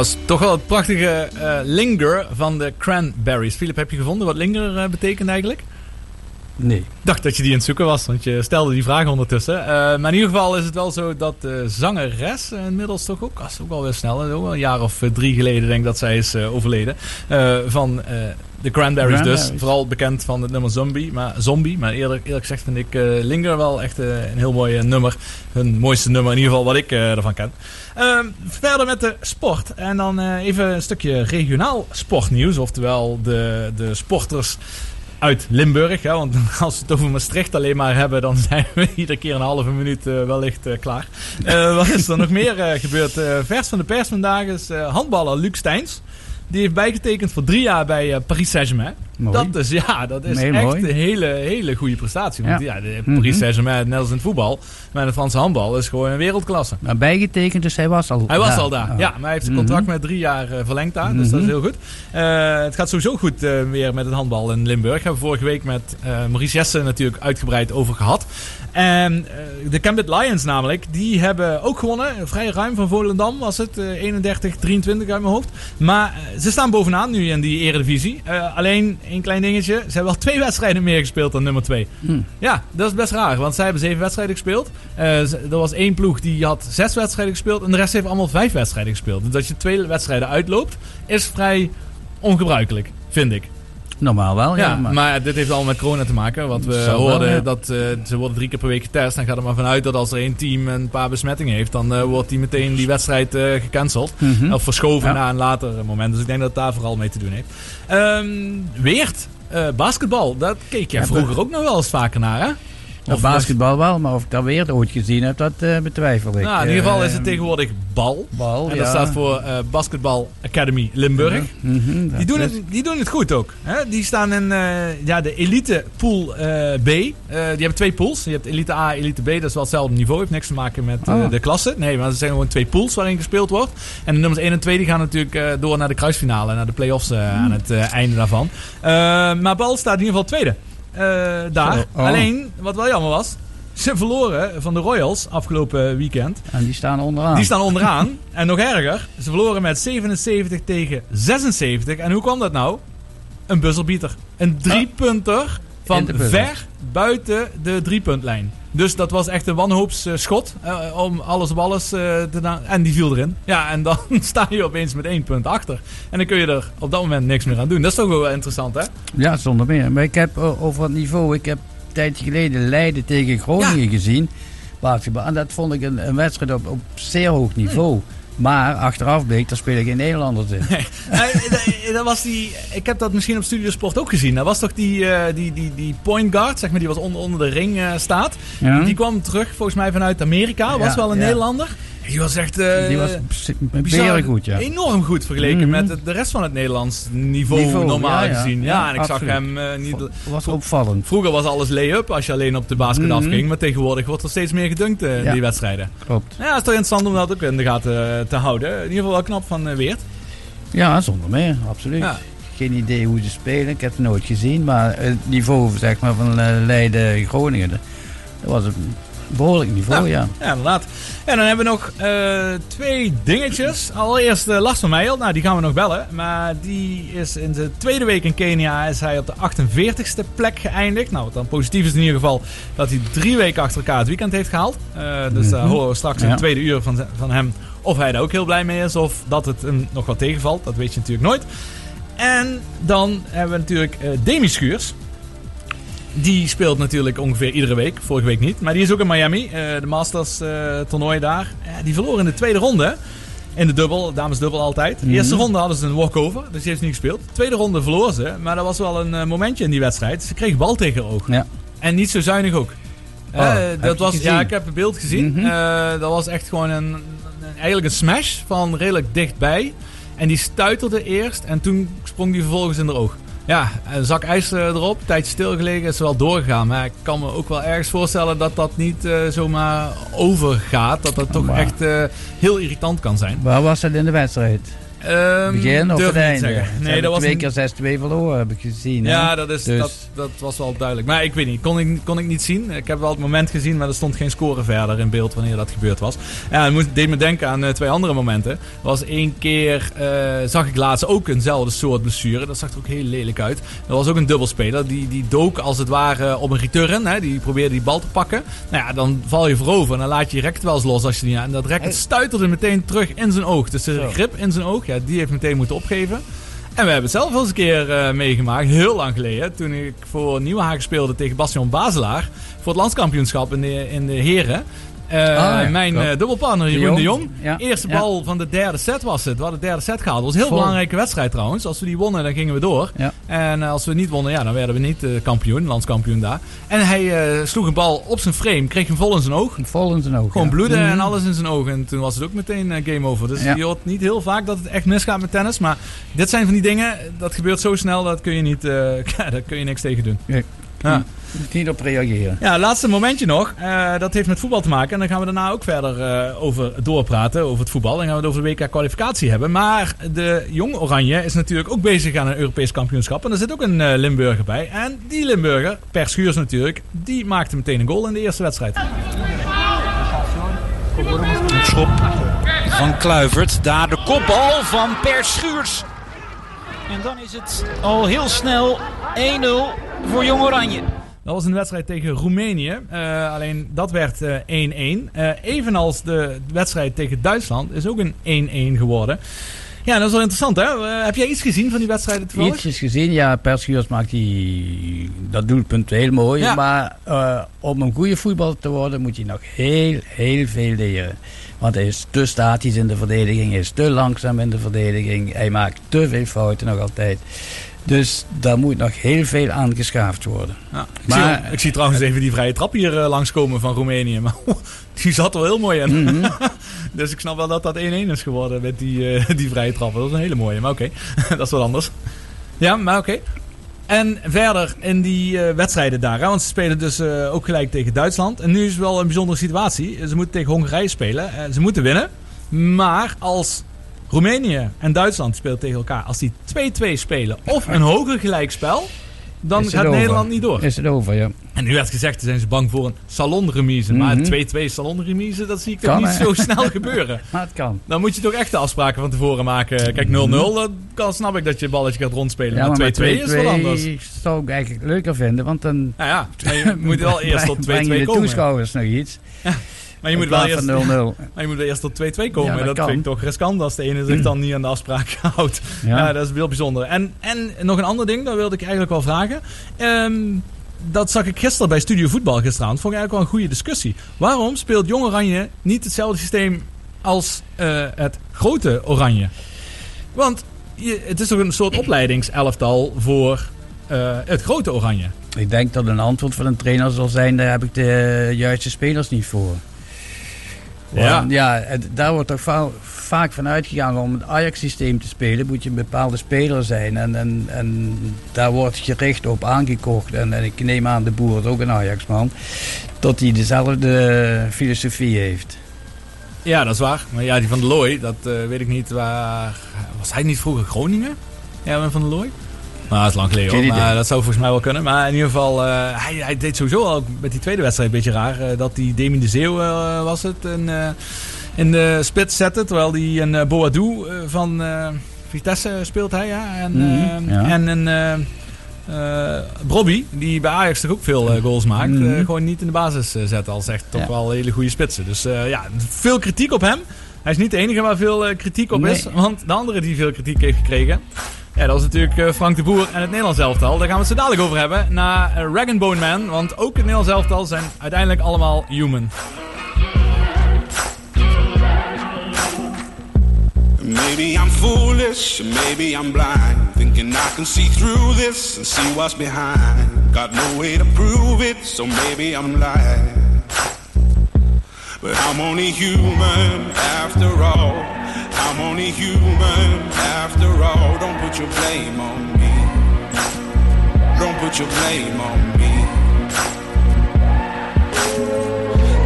Is toch wel het prachtige eh, linger van de cranberries. Philip, heb je gevonden wat linger eh, betekent eigenlijk? Nee. Ik dacht dat je die aan het zoeken was, want je stelde die vraag ondertussen. Eh, maar in ieder geval is het wel zo dat de zangeres inmiddels toch ook, is ook alweer snel, ook een jaar of drie geleden denk ik dat zij is overleden. Van de Cranberries, dus. Vooral bekend van het nummer Zombie. Maar, zombie, maar eerlijk, eerlijk gezegd vind ik eh, Linger wel echt eh, een heel mooi eh, nummer. Hun mooiste nummer in ieder geval wat ik ervan ken. Ehm, verder met de sport. En dan even een stukje regionaal sportnieuws. Oftewel de, de sporters uit Limburg. Hè, want als we het over Maastricht alleen maar hebben, dan zijn we iedere keer een halve minuut wellicht klaar. Wat is er nog meer gebeurd? Vers van de pers vandaag is handballer Luc Steins. Die heeft bijgetekend voor drie jaar bij eh, Paris Saint-Germain. Dat is, ja, dat is echt mooi. een hele, hele goede prestatie. Want ja, Ja. de Mhm. Paris Saint-Germain, net als in het voetbal, maar de Franse handbal is gewoon een wereldklasse. Maar bijgetekend, dus hij was al Hij was daar. al daar, Ah. ja. Maar hij heeft zijn contract Mhm. met drie jaar eh, verlengd daar. Dus dat is Mhm. heel goed. Eh, het gaat sowieso goed weer met het handbal in Limburg. Hebben we vorige week met eh, Maurice Jessen natuurlijk uitgebreid over gehad. En eh, de Cambit Lions namelijk, die hebben ook gewonnen. Vrij ruim van Volendam was het. eh 31, 23 uit mijn hoofd. Maar eh, ze staan bovenaan nu in die eredivisie. Alleen één klein dingetje. Ze hebben wel twee wedstrijden meer gespeeld dan nummer twee. Hm. Ja, dat is best raar. Want zij hebben zeven wedstrijden gespeeld. Er was één ploeg die had zes wedstrijden gespeeld. En de rest heeft allemaal vijf wedstrijden gespeeld. Dus dat je twee wedstrijden uitloopt, is vrij ongebruikelijk, vind ik. Normaal wel, ja. Ja, maar, maar dit heeft allemaal met corona te maken. Want we hoorden ja. dat eh, ze worden drie keer per week getest. En ga er maar vanuit dat als er één team een paar besmettingen heeft, dan eh, wordt die meteen die wedstrijd eh, gecanceld. Mhm. Of verschoven Ja. naar een later moment. Dus ik denk dat het daar vooral mee te doen heeft. Ehm, Weert, basketbal, dat keek jij vroeger ook nog wel eens vaker naar, hè? Of basketbal wel, maar of ik dat weer ooit gezien heb, dat eh, betwijfel ik. Nou, in ieder geval is het Eh, tegenwoordig BAL. Bal, En ja. dat staat voor eh, Basketbal Academy Limburg. Mhm, Die doen, is- het, die doen het goed ook. Hè? Die staan in ja, de Elite Pool B. Die hebben twee pools. Je hebt Elite A, Elite B. Dat is wel hetzelfde niveau. Heeft niks te maken met Oh. de klasse. Nee, maar er zijn gewoon twee pools waarin gespeeld wordt. En de nummers 1 en 2 die gaan natuurlijk door naar de kruisfinale. Naar de play-offs aan het eh, einde daarvan. Maar Bal staat in ieder geval tweede. Eh, daar. Oh. Alleen, wat wel jammer was... Ze verloren van de Royals afgelopen weekend. En die staan onderaan. Die staan onderaan. en nog erger, ze verloren met 77 tegen 76. En hoe kwam dat nou? Een buzzerbeater. Een driepunter van ver buiten de driepuntlijn. Dus dat was echt een wanhoopsschot eh, om alles op alles eh, te doen. En die viel erin. Ja, en dan sta je opeens met één punt achter. En dan kun je er op dat moment niks meer aan doen. Dat is toch wel interessant, hè? Ja, zonder meer. Maar ik heb over het niveau, ik heb een tijdje geleden Leiden tegen Groningen gezien. En dat vond ik een, een wedstrijd op, op zeer hoog niveau. Maar achteraf bleek, daar spelen geen Nederlanders in. Eh, dat- was die, ik heb dat misschien op Studiosport ook gezien. Dat was toch die, eh, die, die, die point guard, zeg maar, die was onder, onder de ring eh, staat. Ja. Die kwam terug volgens mij vanuit Amerika. Was Ja, wel een ja. Nederlander. Die was echt eh, Die was bizar goed, ja. enorm goed vergeleken Mhm. met het- de rest van het Nederlands niveau, Niveau, normaal ja, gezien. Ja, Ja, en ik absoluut. zag hem niet... was opvallend. Vroeger was alles lay-up als je alleen op de basket Mhm. afging. Maar tegenwoordig wordt er steeds meer gedunkt in die wedstrijden. Klopt. Ja, het is toch interessant om dat ook in de gaten te houden. In ieder geval wel knap van Weert. Ja, zonder meer, absoluut. Ja. Geen idee hoe ze spelen, ik heb het nooit gezien. Maar het niveau zeg maar, van eh, Leiden-Groningen, dat was een behoorlijk niveau, ja. Ja, inderdaad. En dan hebben we nog eh, twee dingetjes. Allereerst uh, Lars van Meijel. Nou, die gaan we nog bellen. Maar die is in de tweede week in Kenia is hij op de 48ste plek geëindigd. Nou, wat dan positief is in ieder geval dat hij drie weken achter elkaar het weekend heeft gehaald. Eh, dus daar Mhm. horen we straks in het tweede uur van, van hem of hij daar ook heel blij mee is. Of dat het hem nog wat tegenvalt. Dat weet je natuurlijk nooit. En dan hebben we natuurlijk eh Demi Schuurs. Die speelt natuurlijk ongeveer iedere week. Vorige week niet. Maar die is ook in Miami. eh, de Masters eh, toernooi daar. Die verloren in de tweede ronde. In de dubbel. Dames dubbel altijd. De eerste Mhm. ronde hadden ze een walkover. Dus die heeft niet gespeeld. De tweede ronde verloor ze. Maar dat was wel een momentje in die wedstrijd. Ze kreeg bal tegen haar oog. Ja. En niet zo zuinig ook. Oh, dat was, ja, ik heb het beeld gezien. Mhm. Dat was echt gewoon een- eigenlijk een smash van redelijk dichtbij. En die stuiterde eerst en toen sprong die vervolgens in de oog. Ja, een zak ijs eh, erop, tijdje stilgelegen, is wel doorgegaan. Maar ik kan me ook wel ergens voorstellen dat dat niet eh, zomaar overgaat. Dat dat toch maar- echt eh, heel irritant kan zijn. Waar was het in de wedstrijd? Ehm, Begin of het einde? Ze Nee, dat was twee een- keer 6-2 verloren, heb ik gezien. hè? Ja, dat, is, Dus- dat, dat was wel duidelijk. Maar ik weet niet, kon ik, kon ik niet zien. Ik heb wel het moment gezien, maar er stond geen score verder in beeld wanneer dat gebeurd was. Ja, het moest- deed me denken aan eh, twee andere momenten. Er was één keer, eh, zag ik laatst ook eenzelfde soort blessure. Dat zag er ook heel lelijk uit. Er was ook een dubbelspeler, die, die dook als het ware op een return. Hè? Die probeerde die bal te pakken. Nou ja, dan val je voorover en dan laat je je racket wel eens los als je aan. En dat racket stuiterde meteen terug in zijn oog. Dus de grip in zijn oog, ja, die heeft meteen moeten opgeven. En we hebben het zelf wel eens een keer eh, meegemaakt, heel lang geleden. Toen ik voor Nieuwenhagen speelde tegen Bastion Bazelaar. Voor het landskampioenschap in de, in de heren. Eh, ja, mijn eh, dubbelpartner Jeroen De de Jong. Jong. Ja, Eerste ja. bal van de derde set was het. We hadden de derde set gehaald. Het was een heel Vol. belangrijke wedstrijd trouwens. Als we die wonnen, dan gingen we door. En eh, als we niet wonnen, ja, dan werden we niet kampioen, landskampioen daar. En hij sloeg een bal op zijn frame, kreeg hem vol in zijn oog. Vol in zijn ogen. Gewoon bloeden Mhm. en alles in zijn ogen. En toen was het ook meteen game over. Dus je hoort niet heel vaak dat het echt misgaat met tennis. Maar dit zijn van die dingen, dat gebeurt zo snel, dat kun je niet, ja, daar kun je niks tegen doen. Nee. Ja. Niet op reageren. Ja, laatste momentje nog. Eh, dat heeft met voetbal te maken. En dan gaan we daarna ook verder eh, over doorpraten, over het voetbal. Dan gaan we het over de WK-kwalificatie hebben. Maar de Jong Oranje is natuurlijk ook bezig aan een Europees kampioenschap. En er zit ook een eh, Limburger bij. En die Limburger, Per Schuurs natuurlijk, die maakte meteen een goal in de eerste wedstrijd. Schop van Kluivert. Daar de kopbal van Per Schuurs. En dan is het al heel snel 1-0 voor Jong Oranje. Dat was een wedstrijd tegen Roemenië. Eh, alleen dat werd eh, 1-1. Eh, evenals de wedstrijd tegen Duitsland is ook een 1-1 geworden. Ja, dat is wel interessant hè. Eh, heb jij iets gezien van die wedstrijden toevallig? Ietsjes gezien, ja, Per Schuurs maakt die, dat doelpunt heel mooi. Ja. Maar eh, om een goede voetballer te worden moet je nog heel, heel veel leren. Want hij is te statisch in de verdediging, hij is te langzaam in de verdediging. Hij maakt te veel fouten nog altijd. Dus daar moet nog heel veel aan geschaafd worden. Ja. Ik, Maar- zie, ik zie trouwens even die vrije trap hier eh, langskomen van Roemenië. Maar die zat er wel heel mooi in. Mhm. dus ik snap wel dat dat 1-1 is geworden met die, eh, die vrije trap. Dat was een hele mooie, maar oké. dat is wat anders. Ja, maar oké. En verder in die eh, wedstrijden daar. Hè, want ze spelen dus ook gelijk tegen Duitsland. En nu is het wel een bijzondere situatie. Ze moeten tegen Hongarije spelen. Ze moeten winnen. Maar als Roemenië en Duitsland spelen tegen elkaar. Als die 2-2 spelen of een hoger gelijkspel. Dan gaat over. Nederland niet door. Is het over, ja. En nu werd gezegd, zijn ze bang voor een salonremise. Maar Mhm. een 2-2 salonremise, dat zie ik toch niet zo snel gebeuren. Maar het kan. Dan moet je toch echt de afspraken van tevoren maken. Kijk, 0-0, dan kan, snap ik dat je een balletje gaat rondspelen. Ja, maar maar 2-2 is wel anders. 2-2 zou ik eigenlijk leuker vinden, want dan Nou ja, maar je moet wel eerst tot 2-2 breng je de komen. toeschouwers nog iets. Maar je moet wel eerst, van 0-0. maar je moet wel eerst tot 2-2 komen. Ja, dat dat vind ik toch riskant als de ene zich dan niet aan de afspraak houdt. Ja. Ja. dat is heel bijzonder. En, en nog een ander ding, dat wilde ik eigenlijk wel vragen. Ehm, dat zag ik gisteren bij Studio Voetbal gisteravond. Vond ik eigenlijk wel een goede discussie. Waarom speelt Jong Oranje niet hetzelfde systeem als eh, het grote Oranje? Want je, het is toch een soort opleidingselftal voor eh, het grote Oranje. Ik denk dat een antwoord van een trainer zal zijn, daar heb ik de juiste spelers niet voor. Ja. Want, ja, daar wordt toch va- vaak van uitgegaan om het Ajax-systeem te spelen, moet je een bepaalde speler zijn. En, en, en daar wordt gericht op aangekocht. En, en ik neem aan, de boer is ook een Ajax-man, dat hij dezelfde filosofie heeft. Ja, dat is waar. Maar ja, die van der Looy, dat eh, weet ik niet waar... Was hij niet vroeger Groningen? Ja, van der Looy? Nou, dat is lang geleden hoor, maar dat zou volgens mij wel kunnen. Maar in ieder geval, eh, hij, hij deed sowieso al met die tweede wedstrijd een beetje raar. eh, dat die Demi de Zeeuw eh, was het, en, in de spits zette. Terwijl die een Boadou van Vitesse speelt hij, ja. En, Mhm, eh, ja. en een... Brobby, die bij Ajax toch ook veel goals maakt, Mhm. gewoon niet in de basis zetten als echt toch Ja. wel hele goede spitsen. Dus ja, veel kritiek op hem. Hij is niet de enige waar veel kritiek op Nee. is. Want de andere die veel kritiek heeft gekregen. Ja, dat is natuurlijk eh, Frank de Boer en het Nederlands elftal. Daar gaan we het zo dadelijk over hebben. Na uh, Rag Bone Man. Want ook het Nederlands elftal zijn uiteindelijk allemaal human. Maybe I'm foolish, maybe I'm blind. Thinking I can see through this and see what's behind. Got no way to prove it, so maybe I'm lying. But I'm only human after all. I'm only human after all. Put your blame on me. Don't put your blame on me.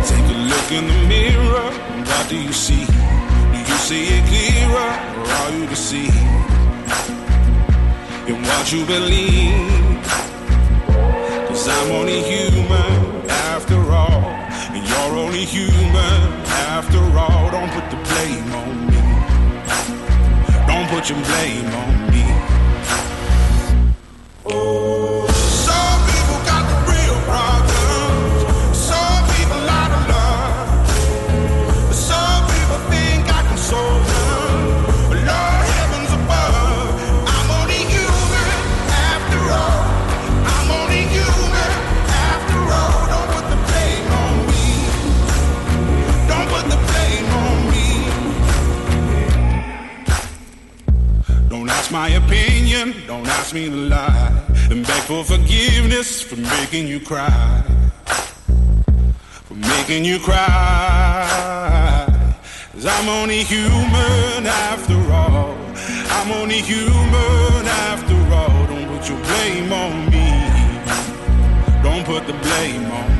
Take a look in the mirror. What do you see? Do you see it clearer? Or are you deceived in what you believe? Cause I'm only human after all, and you're only human after all. Don't put the blame on put your blame on me. Some don't ask me to lie. And beg for forgiveness for making you cry. For making you cry. Cause I'm only human after all. I'm only human after all. Don't put your blame on me. Don't put the blame on me.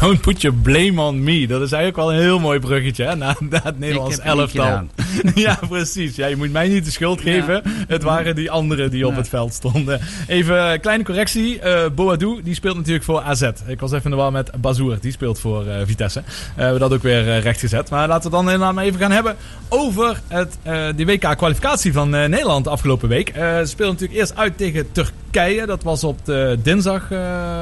Don't put your blame on me. Dat is eigenlijk wel een heel mooi bruggetje hè, naar, naar het Nederlands elftal. ja, precies. Ja, je moet mij niet de schuld geven. Het waren die anderen die op het veld stonden. Even een kleine correctie. Eh Boadou, die speelt natuurlijk voor AZ. Ik was even in de war met Bazoer. Die speelt voor eh, Vitesse. Eh, we hebben dat ook weer eh, rechtgezet. Maar laten we dan inderdaad maar even gaan hebben over het, de WK-kwalificatie van Nederland afgelopen week. Ze speelden natuurlijk eerst uit tegen Turkije. Dat was op de dinsdag,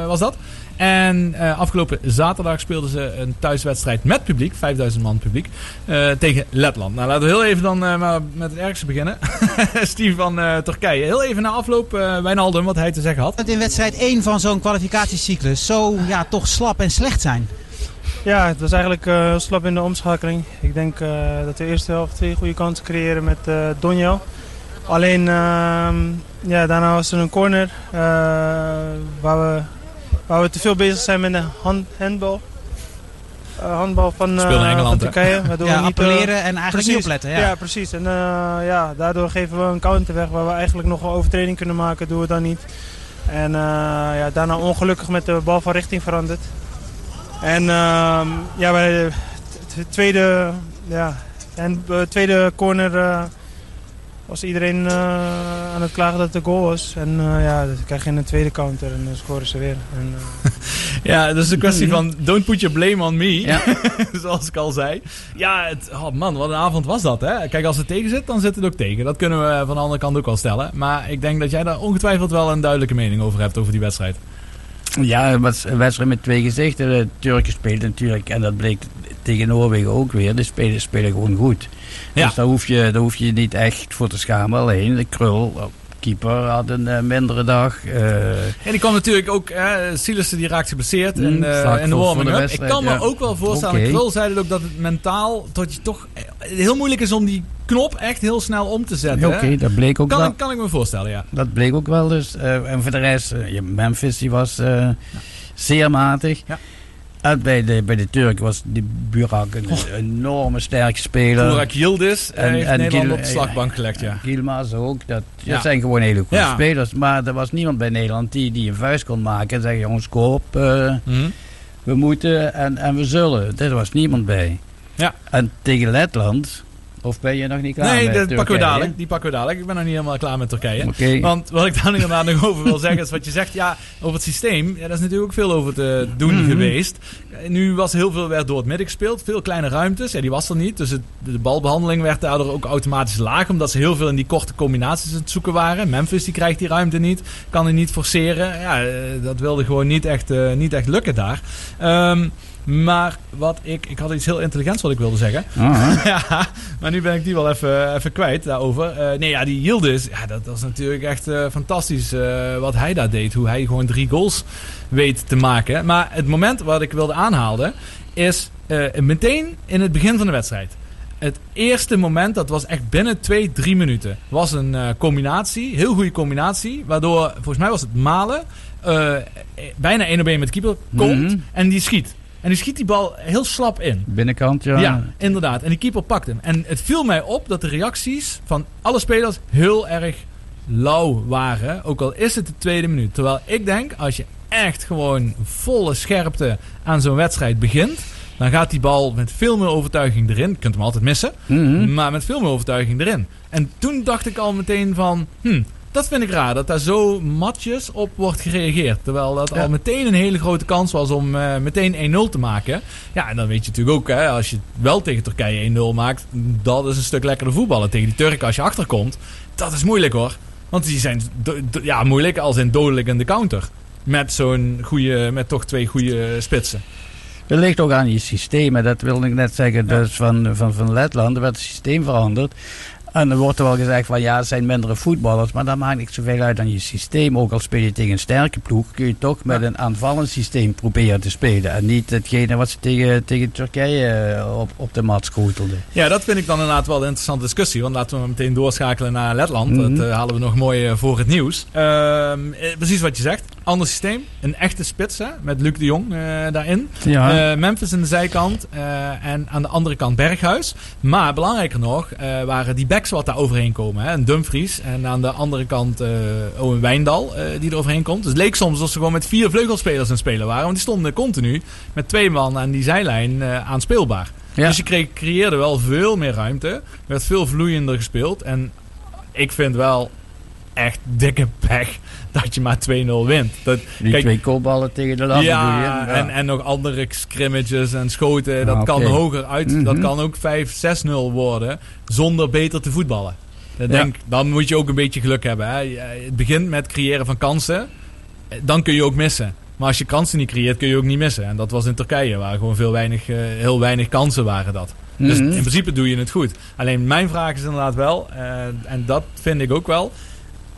was dat. En eh, afgelopen zaterdag speelden ze een thuiswedstrijd met publiek, 5000 man publiek, eh, tegen Letland. Nou, laten we heel even dan eh, maar met het ergste beginnen. Steve van eh, Turkije. Heel even na afloop, eh Wijnaldum, wat hij te zeggen had. Het in wedstrijd 1 van zo'n kwalificatiecyclus zo ja, toch slap en slecht zijn. Ja, het was eigenlijk eh, heel slap in de omschakeling. Ik denk eh, dat we de eerste helft twee goede kansen creëren met eh Donjel. Alleen, ehm, ja, daarna was er een corner eh, waar, we, waar we te veel bezig zijn met de hand, handbal. Eh, handbal van, eh, van hè? Turkije. waardoor Ja, we niet, eh, appelleren en eigenlijk precies, niet opletten, ja. Ja, precies. En eh, ja, daardoor geven we een counter weg waar we eigenlijk nog een overtreding kunnen maken. Doen we dan niet. En eh, ja, daarna ongelukkig met de bal van richting veranderd. En ehm, ja, bij de tweede, ja, en, eh, tweede corner eh, was iedereen eh, aan het klagen dat het een goal was. En eh, ja, dan krijg je een tweede counter en dan scoren ze weer. En, eh, Ja, dat is een kwestie van don't put your blame on me. Ja. Zoals ik al zei. Ja, het, oh man, wat een avond was dat, hè? Kijk, als het tegen zit, dan zit het ook tegen. Dat kunnen we van de andere kant ook wel stellen. Maar ik denk dat jij daar ongetwijfeld wel een duidelijke mening over hebt, over die wedstrijd. Ja, het was een wedstrijd met twee gezichten. De Turken speelden natuurlijk, en dat bleek tegen Noorwegen ook weer. De spelers spelen gewoon goed. Ja. Dus daar hoef, je, daar hoef je niet echt voor te schamen. Alleen de Krul, eh, keeper, had een eh, mindere dag. eh, En die kwam natuurlijk ook, hè, Sielissen die raakt geblesseerd in, Mm, eh, vlak in de warming-up. Ik kan me ja. ook wel voorstellen. Krul zei het ook, dat het mentaal, dat je toch eh, heel moeilijk is om die knop echt heel snel om te zetten. Oké, dat bleek ook kan, wel. ik, kan ik me voorstellen, ja. Dat bleek ook wel dus. Eh, en voor de rest, eh, ja, Memphis die was eh, zeer matig. En bij de, bij de Turken was die Burak een enorme sterke speler. Burak Yildiz eh, heeft Nederland op de slagbank gelegd, ja. Gilmaz ook. Dat, dat zijn gewoon hele goede Ja. spelers. Maar er was niemand bij Nederland die, die een vuist kon maken en zeggen, jongens, koop. eh, Mhm. we moeten en, en we zullen. Er was niemand bij. Ja. En tegen Letland, of ben je nog niet klaar Nee, met dat pakken we Turkije? dadelijk. Die pakken we dadelijk. Ik ben nog niet helemaal klaar met Turkije. Want wat ik daar inderdaad nog over wil zeggen is wat je zegt. Ja, over het systeem. Ja, daar is natuurlijk ook veel over te doen Mhm. geweest. Nu was heel veel werd door het midden gespeeld. Veel kleine ruimtes. Ja, die was er niet. Dus het, de balbehandeling werd daardoor ook automatisch laag. Omdat ze heel veel in die korte combinaties aan het zoeken waren. Memphis die krijgt die ruimte niet. Kan die niet forceren. Ja, eh, dat wilde gewoon niet echt, eh, niet echt lukken daar. Ehm, maar wat ik... Ik had iets heel intelligents wat ik wilde zeggen. Ah. ja, maar nu ben ik die wel even, even kwijt daarover. Eh, nee, ja, die Yildiz, ja, dat, is natuurlijk echt eh, fantastisch eh, wat hij daar deed. Hoe hij gewoon drie goals weet te maken. Maar het moment wat ik wilde aanhalen is meteen in het begin van de wedstrijd. Het eerste moment, dat was echt binnen twee, drie minuten, was een combinatie, heel goede combinatie. Waardoor, volgens mij was het Malen, bijna één op één met de keeper, komt Mhm. en die schiet. En die schiet die bal heel slap in. Binnenkant, ja. Ja, inderdaad. En die keeper pakt hem. En het viel mij op dat de reacties van alle spelers heel erg lauw waren. Ook al is het de tweede minuut. Terwijl ik denk, als je echt gewoon volle scherpte aan zo'n wedstrijd begint. Dan gaat die bal met veel meer overtuiging erin. Je kunt hem altijd missen. Mhm. Maar met veel meer overtuiging erin. En toen dacht ik al meteen van... Hm, dat vind ik raar. Dat daar zo matjes op wordt gereageerd. Terwijl dat Ja. al meteen een hele grote kans was om eh, meteen 1-0 te maken. Ja, en dan weet je natuurlijk ook... Hè, als je wel tegen Turkije 1-0 maakt... Dat is een stuk lekkerder voetballen. Tegen die Turken als je achterkomt... Dat is moeilijk hoor. Want die zijn ja, moeilijk als in dodelijk in de counter. Met zo'n goede... Met toch twee goede spitsen. Het ligt ook aan je systeem. En dat wilde ik net zeggen. Dus van, van, van Letland, er werd het systeem veranderd. En er wordt er wel gezegd van ja, het zijn mindere voetballers. Maar dat maakt niet zoveel uit aan je systeem. Ook al speel je tegen een sterke ploeg, kun je toch met een aanvallend systeem proberen te spelen. En niet hetgene wat ze tegen, tegen Turkije eh, op, op de mat schotelden. Ja, dat vind ik dan inderdaad wel een interessante discussie. Want laten we meteen doorschakelen naar Letland. Mhm. Dat eh, halen we nog mooi eh, voor het nieuws. Ehm, eh, precies wat je zegt. Ander systeem. Een echte spits hè, met Luc de Jong daarin. Ja. Memphis aan de zijkant. en aan de andere kant Berghuis. Maar belangrijker nog waren die backs wat daar overheen komen. Hè. Een Dumfries. En aan de andere kant eh Owen Wijndal eh, die er overheen komt. Dus het leek soms alsof ze gewoon met vier vleugelspelers aan het spelen waren. Want die stonden continu met twee man aan die zijlijn eh aanspeelbaar. Ja. Dus je kreeg, creëerde wel veel meer ruimte. Er werd veel vloeiender gespeeld. En ik vind wel echt dikke pech dat je maar 2-0 wint. Dat, Die twee kopballen tegen de lat. ja? En, en nog andere scrimmages en schoten. Dat Ah, kan hoger uit. Mhm. Dat kan ook 5-6-0 worden. Zonder beter te voetballen. Ja. denk, dan moet je ook een beetje geluk hebben. Hè. Het begint met creëren van kansen. Eh, Dan kun je ook missen. Maar als je kansen niet creëert, kun je ook niet missen. En dat was in Turkije, waar gewoon veel weinig, eh, heel weinig kansen waren dat. Dus Mhm. in principe doe je het goed. Alleen mijn vraag is inderdaad wel, eh, en dat vind ik ook wel.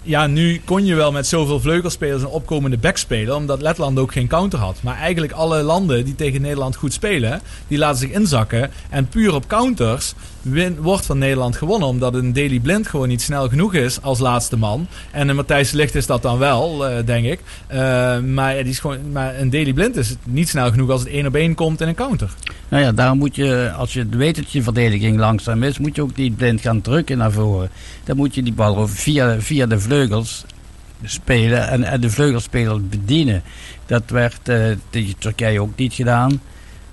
Ja, nu kon je wel met zoveel vleugelspelers een opkomende back spelen, omdat Letland ook geen counter had. Maar eigenlijk alle landen die tegen Nederland goed spelen, die laten zich inzakken. En puur op counters win, wordt van Nederland gewonnen, omdat een Daily Blind gewoon niet snel genoeg is als laatste man. En een Matthijs Ligt is dat dan wel, eh, denk ik. Eh, maar, die is gewoon, maar een Daily Blind is niet snel genoeg als het één op één komt in een counter. Nou ja, daarom moet je, als je weet dat je verdediging langzaam is, moet je ook niet blind gaan drukken naar voren. Dan moet je die bal via, via de vleugels spelen en, en de vleugelspeler bedienen. Dat werd eh, tegen Turkije ook niet gedaan.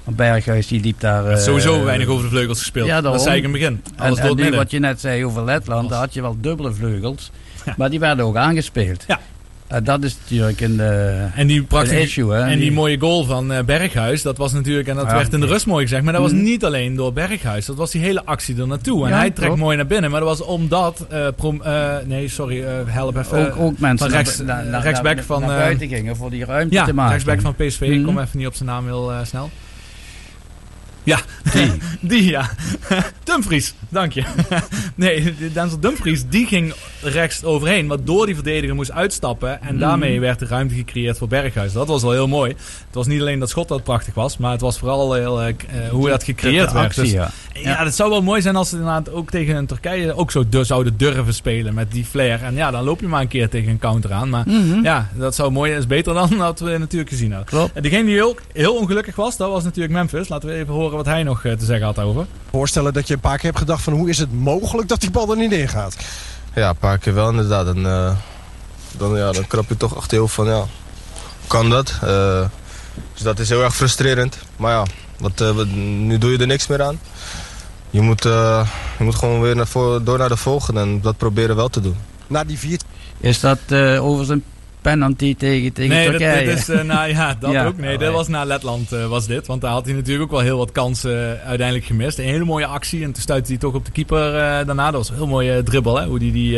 Want Berghuis die liep daar... eh, Sowieso weinig over de vleugels gespeeld. Ja, dat zei ik in het begin. En, Alles nu wat je net zei over Letland, daar had je wel dubbele vleugels. Maar die werden ook aangespeeld. Ja. Dat is natuurlijk een, eh, En die issue. Hè? en die mooie goal van eh, Berghuis, dat was natuurlijk, en dat Ja, werd in de rust mooi gezegd, maar dat was Mhm. niet alleen door Berghuis. Dat was die hele actie er naartoe. En Ja, hij trekt klopt. mooi naar binnen, maar dat was omdat, eh, prom, eh, nee, sorry, eh, help even. ook, ook mensen van rechts, naar, rechtsback naar- van, naar eh, buiten gingen voor die ruimte ja, te maken. rechtsback van PSV. Ik kom Mhm. even niet op zijn naam heel eh, snel. Ja, die, die ja. Dumfries, dank je. nee, Denzel Dumfries, die ging rechts overheen. Waardoor die verdediger moest uitstappen. En Mhm. daarmee werd er ruimte gecreëerd voor Berghuis. Dat was wel heel mooi. Het was niet alleen dat schot dat prachtig was. Maar het was vooral heel, eh, eh, hoe dat gecreëerd De werd. actie, Dus- ja. ja, het zou wel mooi zijn als ze inderdaad ook tegen een Turkije ook zo zouden durven spelen met die flair. En ja, dan loop je maar een keer tegen een counter aan. Maar Mhm. ja, dat zou mooi is beter dan dat we natuurlijk gezien hadden. Klopt. En degene die ook heel ongelukkig was, dat was natuurlijk Memphis. Laten we even horen wat hij nog eh, te zeggen had over. Voorstellen dat je een paar keer hebt gedacht van hoe is het mogelijk dat die bal er niet in gaat? Ja, een paar keer wel inderdaad. En, eh, dan, ja, dan krap je toch achter je hoofd van ja, hoe kan dat? Eh, Dus dat is heel erg frustrerend. Maar ja, wat, eh, wat- nu doe je er niks meer aan. Je moet, eh, je moet gewoon weer naar voor, door naar de volgende en dat proberen wel te doen. Na die vier... Is dat eh, over zijn penalty tegen, tegen nee, dat, Turkije? dit is, eh, nou ja, dat Ja. ook. Nee, Oh, dat was na Letland eh, was dit. Want daar had hij natuurlijk ook wel heel wat kansen uiteindelijk gemist. Een hele mooie actie. En toen stuitte hij toch op de keeper eh, daarna. Dat was een heel mooie dribbel, hè. Hoe die, die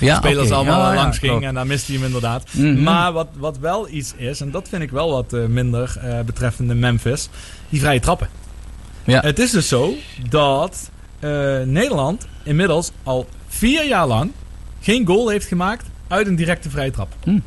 Ja, spelers allemaal Ja, langs ging. En daar miste hij hem inderdaad. Mhm. Maar wat, wat wel iets is, en dat vind ik wel wat minder betreffende Memphis. Die vrije trappen. Ja. Het is dus zo dat Nederland inmiddels al vier jaar lang geen goal heeft gemaakt uit een directe vrije trap. Hm.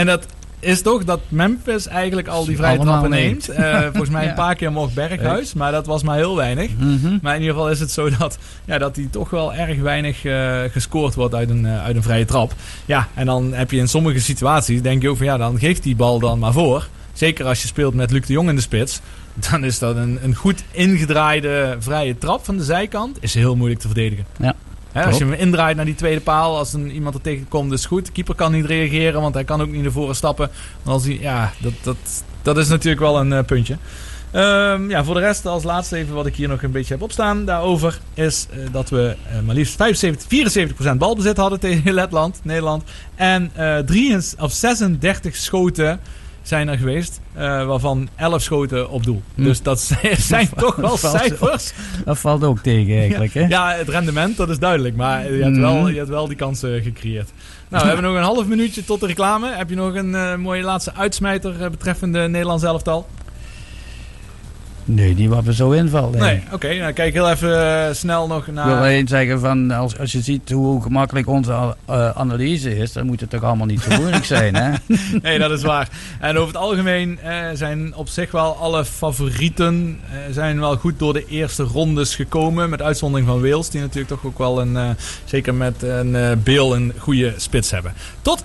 En dat is toch dat Memphis eigenlijk al die vrije trappen neemt. Eh, volgens mij Ja. een paar keer mocht Berghuis, maar dat was maar heel weinig. Mhm. Maar in ieder geval is het zo dat, ja, dat die toch wel erg weinig eh, gescoord wordt uit een, eh, uit een vrije trap. Ja, en dan heb je in sommige situaties, denk je ook van ja, dan geeft die bal dan maar voor. Zeker als je speelt met Luc de Jong in de spits. Dan is dat een, een goed ingedraaide vrije trap van de zijkant. Is heel moeilijk te verdedigen. Ja. Als je hem indraait naar die tweede paal, als een, iemand er tegenkomt, is goed. De keeper kan niet reageren, want hij kan ook niet naar voren stappen. Maar als hij, ja, dat, dat, dat is natuurlijk wel een eh, puntje. Ehm, ja, voor de rest, als laatste even wat ik hier nog een beetje heb opstaan daarover, is eh, dat we eh, maar liefst 75, 74% balbezit hadden tegen Letland, Nederland. En eh 33 of 36 schoten zijn er geweest, eh, waarvan 11 schoten op doel. Hm. Dus dat zijn, toch wel cijfers. Dat valt ook tegen eigenlijk, hè? Ja, het rendement, dat is duidelijk. Maar je hebt, Mhm. wel, je hebt wel die kansen gecreëerd. Nou, we hebben nog een half minuutje tot de reclame. Heb je nog een eh, mooie laatste uitsmijter eh, betreffende Nederlands elftal? Nee, die wat we zo invallen. Nee, oké. nou, kijk heel even eh, snel nog Ik wil naar... alleen zeggen, van, als, als je ziet hoe gemakkelijk onze eh, analyse is, dan moet het toch allemaal niet zo moeilijk zijn, hè? nee, dat is waar. En over het algemeen eh, zijn op zich wel alle favorieten zijn wel goed door de eerste rondes gekomen. Met uitzondering van Wales, die natuurlijk toch ook wel een, zeker met een Beel, een goede spits hebben. Tot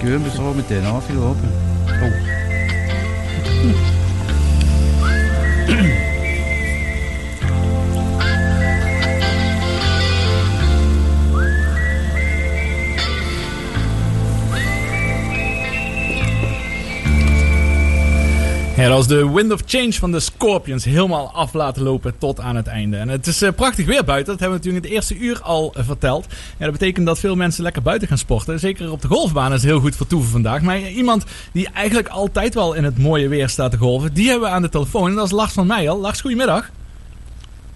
als die plaat aan het keuren is, er Ja, dat was de Wind of Change van de Scorpions. Helemaal af laten lopen tot aan het einde. En het is eh, prachtig weer buiten. Dat hebben we natuurlijk in het eerste uur al eh, verteld. Ja, dat betekent dat veel mensen lekker buiten gaan sporten. Zeker op de golfbaan is het heel goed vertoeven vandaag. Maar iemand die eigenlijk altijd wel in het mooie weer staat te golven, die hebben we aan de telefoon. En dat is Lars van Meijel. Lars, goedemiddag.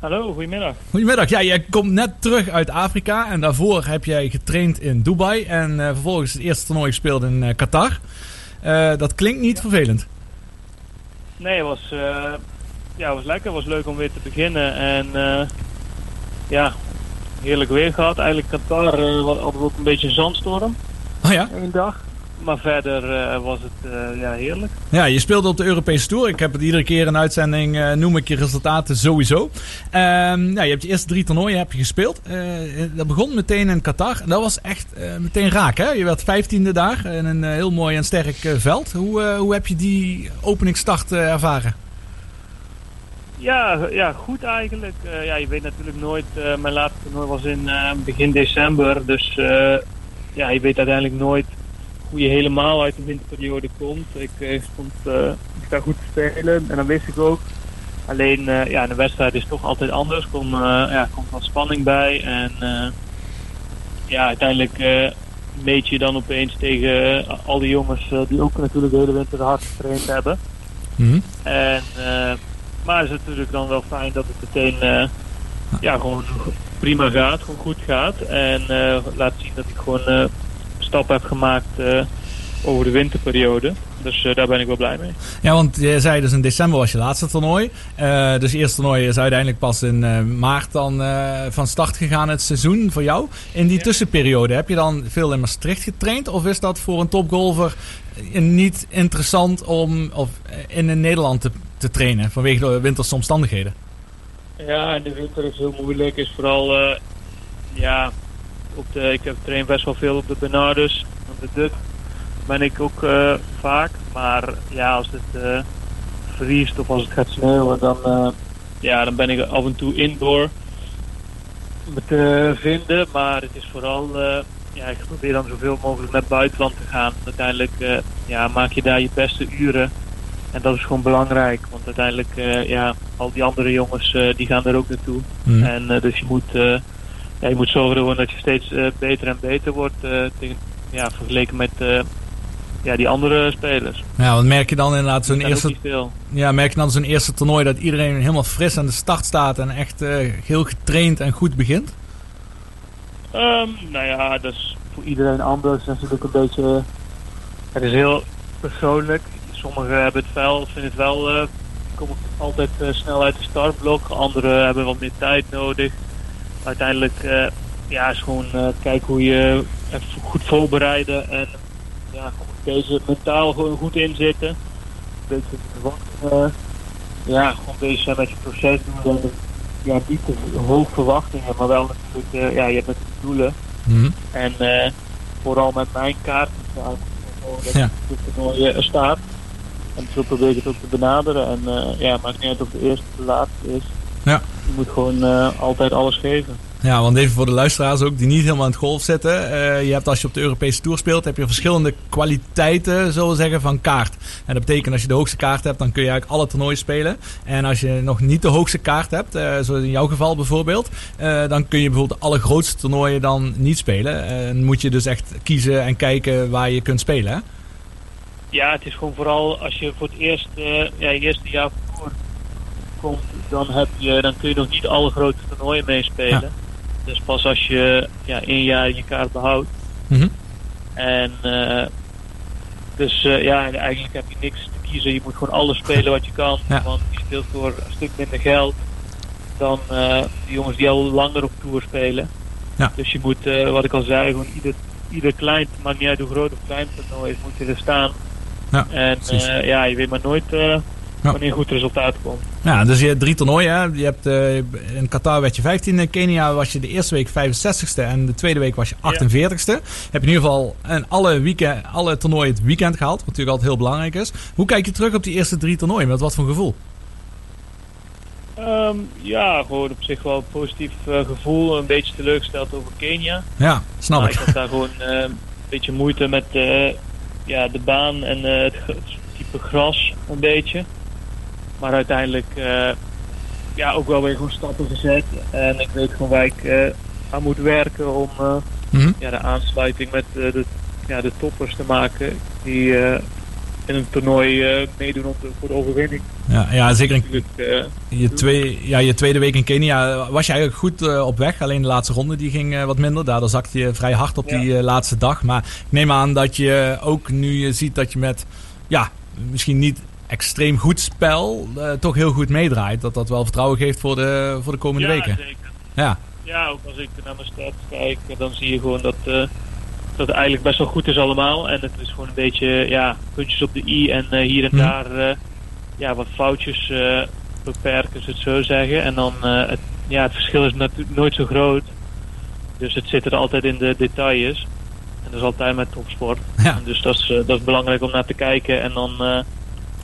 Hallo, goedemiddag. Goedemiddag. Ja, jij komt net terug uit Afrika. En daarvoor heb jij getraind in Dubai. En eh, vervolgens het eerste toernooi gespeeld in Qatar. Dat klinkt niet vervelend. Nee, het was, eh, ja, was lekker. Het was leuk om weer te beginnen. En eh, ja, heerlijk weer gehad. Eigenlijk Qatar hadden we ook een beetje een zandstorm. Oh ja? Eén dag. Maar verder eh, was het eh, ja, heerlijk. Ja, je speelde op de Europese Tour. Ik heb het iedere keer in uitzending, eh, noem ik je resultaten sowieso. Ja, je hebt je eerste drie toernooien heb je gespeeld. Dat begon meteen in Qatar. Dat was echt meteen raak, hè? Je werd vijftiende daar in een heel mooi en sterk veld. Hoe, hoe heb je die openingsstart eh, ervaren? Ja, ja goed eigenlijk. Ja, je weet natuurlijk nooit. mijn laatste toernooi was in begin december. Dus ja, je weet uiteindelijk nooit hoe je helemaal uit de winterperiode komt. Ik, eh, stond, eh, ik sta goed te spelen en dat wist ik ook. Alleen eh, ja, een wedstrijd is toch altijd anders. Er komt, eh, ja, komt wat spanning bij. En ja, uiteindelijk meet je dan opeens tegen al die jongens die ook natuurlijk de hele winter hard getraind hebben. En, eh, maar het is natuurlijk dan wel fijn dat het meteen ja, gewoon prima gaat, gewoon goed gaat. En laat zien dat ik gewoon stappen heb gemaakt eh, over de winterperiode. Dus eh, daar ben ik wel blij mee. Ja, want je zei dus in december was je laatste toernooi. Eh, dus het eerste toernooi is uiteindelijk pas in maart dan van start gegaan het seizoen voor jou. In die tussenperiode heb je dan veel in Maastricht getraind? Of is dat voor een topgolfer niet interessant om of, in Nederland te, te trainen vanwege de winterse omstandigheden? Ja, in de winter is heel moeilijk. Is vooral, ja, op de, ik heb train best wel veel op de Bernardus. Op de Duk ben ik ook eh, vaak. Maar ja, als het eh, vriest of als het gaat sneeuwen, dan, eh, ja, dan ben ik af en toe indoor me te vinden. Maar het is vooral, ja, ik probeer dan zoveel mogelijk naar het buitenland te gaan. Uiteindelijk ja, maak je daar je beste uren. En dat is gewoon belangrijk, want uiteindelijk, ja, al die andere jongens die gaan er ook naartoe. Hmm. En dus je moet, ja, je moet zorgen dat je steeds eh, beter en beter wordt eh, tegen, ja, vergeleken met eh, ja, die andere spelers. Ja, want merk je dan inderdaad zo'n eerste, ja, merk je dan zo'n eerste toernooi dat iedereen helemaal fris aan de start staat en echt heel getraind en goed begint? Ehm, nou ja, dat is voor iedereen anders. Dat is natuurlijk een beetje. Het is heel persoonlijk. Sommigen hebben het wel, vinden het wel. eh komen altijd snel uit de startblok. Anderen hebben wat meer tijd nodig. Uiteindelijk, eh, ja, is gewoon eh, kijken hoe je even goed voorbereiden. En ja, deze mentaal gewoon goed in zitten. Een beetje verwachtingen. Ja, gewoon bezig zijn met je proces doen. En, ja, niet te hoog verwachtingen, maar wel natuurlijk, eh, ja, je hebt natuurlijk doelen. Mhm. En eh, vooral met mijn kaart dat Ja. het toernooi er staat. En zo probeer ik het ook te benaderen. En eh, ja, maakt niet uit of de eerste of de laatste is. Ja. Je moet gewoon eh, altijd alles geven. Ja, want even voor de luisteraars ook die niet helemaal in het golf zitten. Eh, je hebt als je op de Europese Tour speelt, heb je verschillende kwaliteiten, zullen we zeggen, van kaart. En dat betekent als je de hoogste kaart hebt, dan kun je eigenlijk alle toernooien spelen. En als je nog niet de hoogste kaart hebt, eh, zoals in jouw geval bijvoorbeeld, eh, dan kun je bijvoorbeeld de allergrootste toernooien dan niet spelen. En moet je dus echt kiezen en kijken waar je kunt spelen. Hè? Ja, het is gewoon vooral als je voor het eerst, eh, ja, je eerste jaar voor komt, dan, heb je, dan kun je nog niet alle grote toernooien meespelen. Dus pas als je ja, één jaar je kaart behoudt. Mhm. En eh, dus eh, ja, en eigenlijk heb je niks te kiezen. Je moet gewoon alles spelen wat je kan. Ja. Want je speelt voor een stuk minder geld dan eh, de jongens die al langer op tour spelen. Ja. Dus je moet, wat ik al zei, gewoon ieder, ieder klein, maakt niet uit hoe groot of klein toernooi is, moet je er staan. Ja, en ja, je weet maar nooit wanneer een goed resultaat komt. Ja, dus je hebt drie toernooien. Je hebt, eh, in Qatar werd je 15e. In Kenia was je de eerste week 65ste. En de tweede week was je 48ste. Heb je in ieder geval in alle, weekend, alle toernooien het weekend gehaald. Wat natuurlijk altijd heel belangrijk is. Hoe kijk je terug op die eerste drie toernooien? Met wat voor gevoel? Ehm, ja, gewoon op zich wel een positief eh, gevoel. Een beetje teleurgesteld over Kenia. Ja, snap maar ik. ik had daar gewoon eh, een beetje moeite met ja, de baan en het type gras een beetje. Maar uiteindelijk eh, ja, ook wel weer gewoon stappen gezet. En ik weet gewoon waar ik eh, aan moet werken om eh, Mhm. ja, de aansluiting met de, ja, de toppers te maken. Die in een toernooi meedoen de, voor de overwinning. Ja, ja zeker in je, twee, ja, je tweede week in Kenia was je eigenlijk goed op weg. Alleen de laatste ronde die ging wat minder. Daardoor zakte je vrij hard op die laatste dag. Maar ik neem aan dat je ook nu je ziet dat je met ja, misschien niet extreem goed spel eh, toch heel goed meedraait. Dat dat wel vertrouwen geeft voor de, voor de komende Ja, weken. zeker. Ja, Ja, ook als ik naar mijn stats kijk, dan zie je gewoon dat, eh, dat het eigenlijk best wel goed is allemaal. En het is gewoon een beetje ja, puntjes op de i en eh, hier en Mhm. daar ja, wat foutjes beperken, ze het zo zeggen. En dan, het, ja, het verschil is natuurlijk nooit zo groot. Dus het zit er altijd in de details. En dat is altijd met topsport. Ja. En dus dat is, dat is belangrijk om naar te kijken. En dan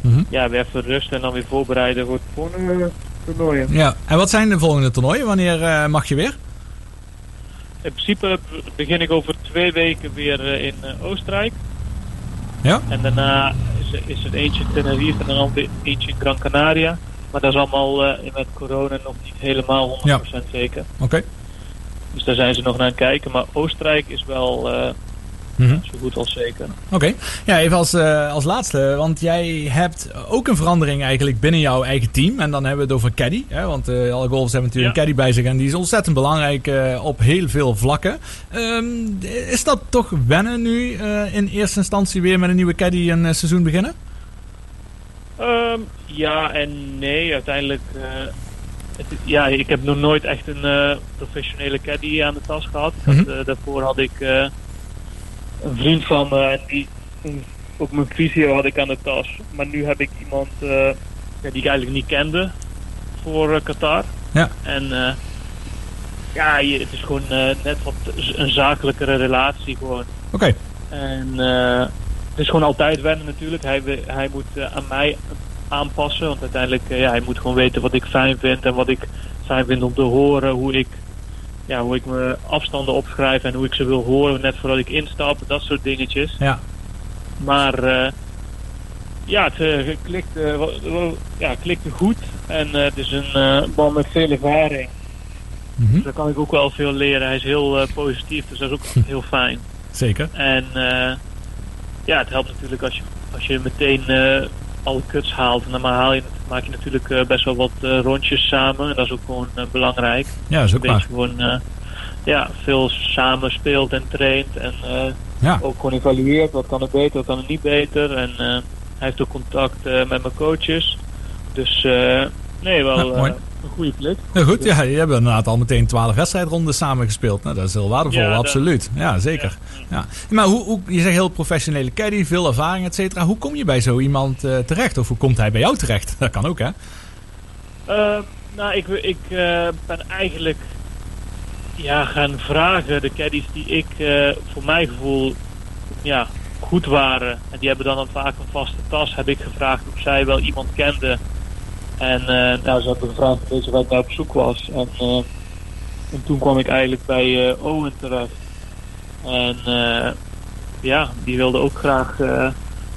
Mhm. ja, weer even rusten en dan weer voorbereiden voor het volgende eh, toernooi. ja. En wat zijn de volgende toernooien? Wanneer eh, mag je weer? In principe begin ik over twee weken weer eh, in eh, Oostenrijk. Ja. En daarna is, is er eentje in Tenerife en dan eentje in Gran Canaria. Maar dat is allemaal met corona nog niet helemaal 100% zeker. Oké. Dus daar zijn ze nog naar aan het kijken. Maar Oostenrijk is wel Mhm. zo goed als zeker. Oké. Ja, even als, eh, als laatste. Want jij hebt ook een verandering eigenlijk binnen jouw eigen team. En dan hebben we het over caddy. Hè? Want eh, alle golfers hebben natuurlijk een caddy bij zich. En die is ontzettend belangrijk eh, op heel veel vlakken. Ehm, is dat toch wennen nu eh, in eerste instantie weer met een nieuwe caddy een seizoen beginnen? Ehm, ja en nee, uiteindelijk. eh, het, ja, ik heb nog nooit echt een eh, professionele caddy aan de tas gehad. Mhm. daarvoor had ik eh, een vriend van me en die ook mijn visio had ik aan de tas. Maar nu heb ik iemand eh, ja, die ik eigenlijk niet kende voor eh, Qatar. Ja. En eh, ja, je, het is gewoon net wat een zakelijkere relatie gewoon. Oké. En eh, het is gewoon altijd wennen natuurlijk. Hij, hij moet aan mij aanpassen. Want uiteindelijk, ja, hij moet gewoon weten wat ik fijn vind. En wat ik fijn vind om te horen. Hoe ik, ja, hoe ik mijn afstanden opschrijf en hoe ik ze wil horen. Net voordat ik instap. Dat soort dingetjes. Ja. Maar eh, ja, het eh, klikt, eh, wel- wel- ja, klikte goed. En het is een man met veel ervaring. Mhm. Dus daar kan ik ook wel veel leren. Hij is heel positief, dus dat is ook heel fijn. Zeker. En ja, het helpt natuurlijk als je, als je meteen alle kuts haalt. En dan haal je, maak je natuurlijk eh, best wel wat eh, rondjes samen. En dat is ook gewoon eh, belangrijk. Ja, dat is ook waar. gewoon ja, veel samen speelt en traint. En Ja. ook gewoon evalueert. Wat kan er beter, wat kan er niet beter. En hij heeft ook contact met mijn coaches. Dus eh, nee, wel, eh, een goede klik. Nou goed, ja, je hebt inderdaad al meteen 12 wedstrijdrondes samengespeeld. Nou, dat is heel waardevol, Ja, absoluut. Ja, zeker. Ja. Maar hoe, hoe, je zegt heel professionele caddy, veel ervaring, et cetera. Hoe kom je bij zo iemand eh, terecht? Of hoe komt hij bij jou terecht? Dat kan ook, hè? Eh, nou, ik, ik eh, ben eigenlijk ja, gaan vragen, de caddies die ik voor mijn gevoel ja, goed waren. En die hebben dan, dan vaak een vaste tas. Heb ik gevraagd of zij wel iemand kenden. En nou, ze hadden gevraagd of ik daar op zoek was. En, eh, en toen kwam ik eigenlijk bij eh, Owen terecht. En eh, ja, die wilde ook graag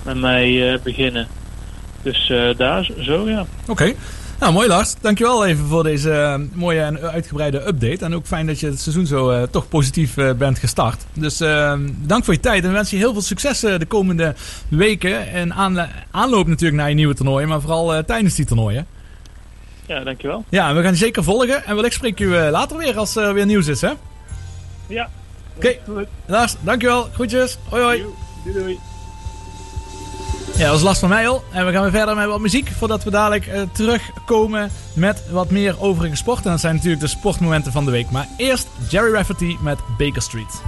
met mij beginnen. Dus daar zo, ja. Oké. Nou, mooi Lars. Dankjewel even voor deze eh, mooie en uitgebreide update. En ook fijn dat je het seizoen zo eh, toch positief eh, bent gestart. Dus eh, dank voor je tijd en we wensen je heel veel succes de komende weken. En aanla- aanloop natuurlijk naar je nieuwe toernooi, maar vooral tijdens die toernooien. Ja, dankjewel. Ja, we gaan je zeker volgen. En wellicht spreek u later weer als er weer nieuws is, hè? Ja. Oké. Lars, dankjewel. Groetjes. Hoi hoi. Doei doei. Ja, dat was Lars van Meijel. En we gaan weer verder met wat muziek voordat we dadelijk eh, terugkomen met wat meer overige sporten. En dat zijn natuurlijk de sportmomenten van de week. Maar eerst Jerry Rafferty met Baker Street.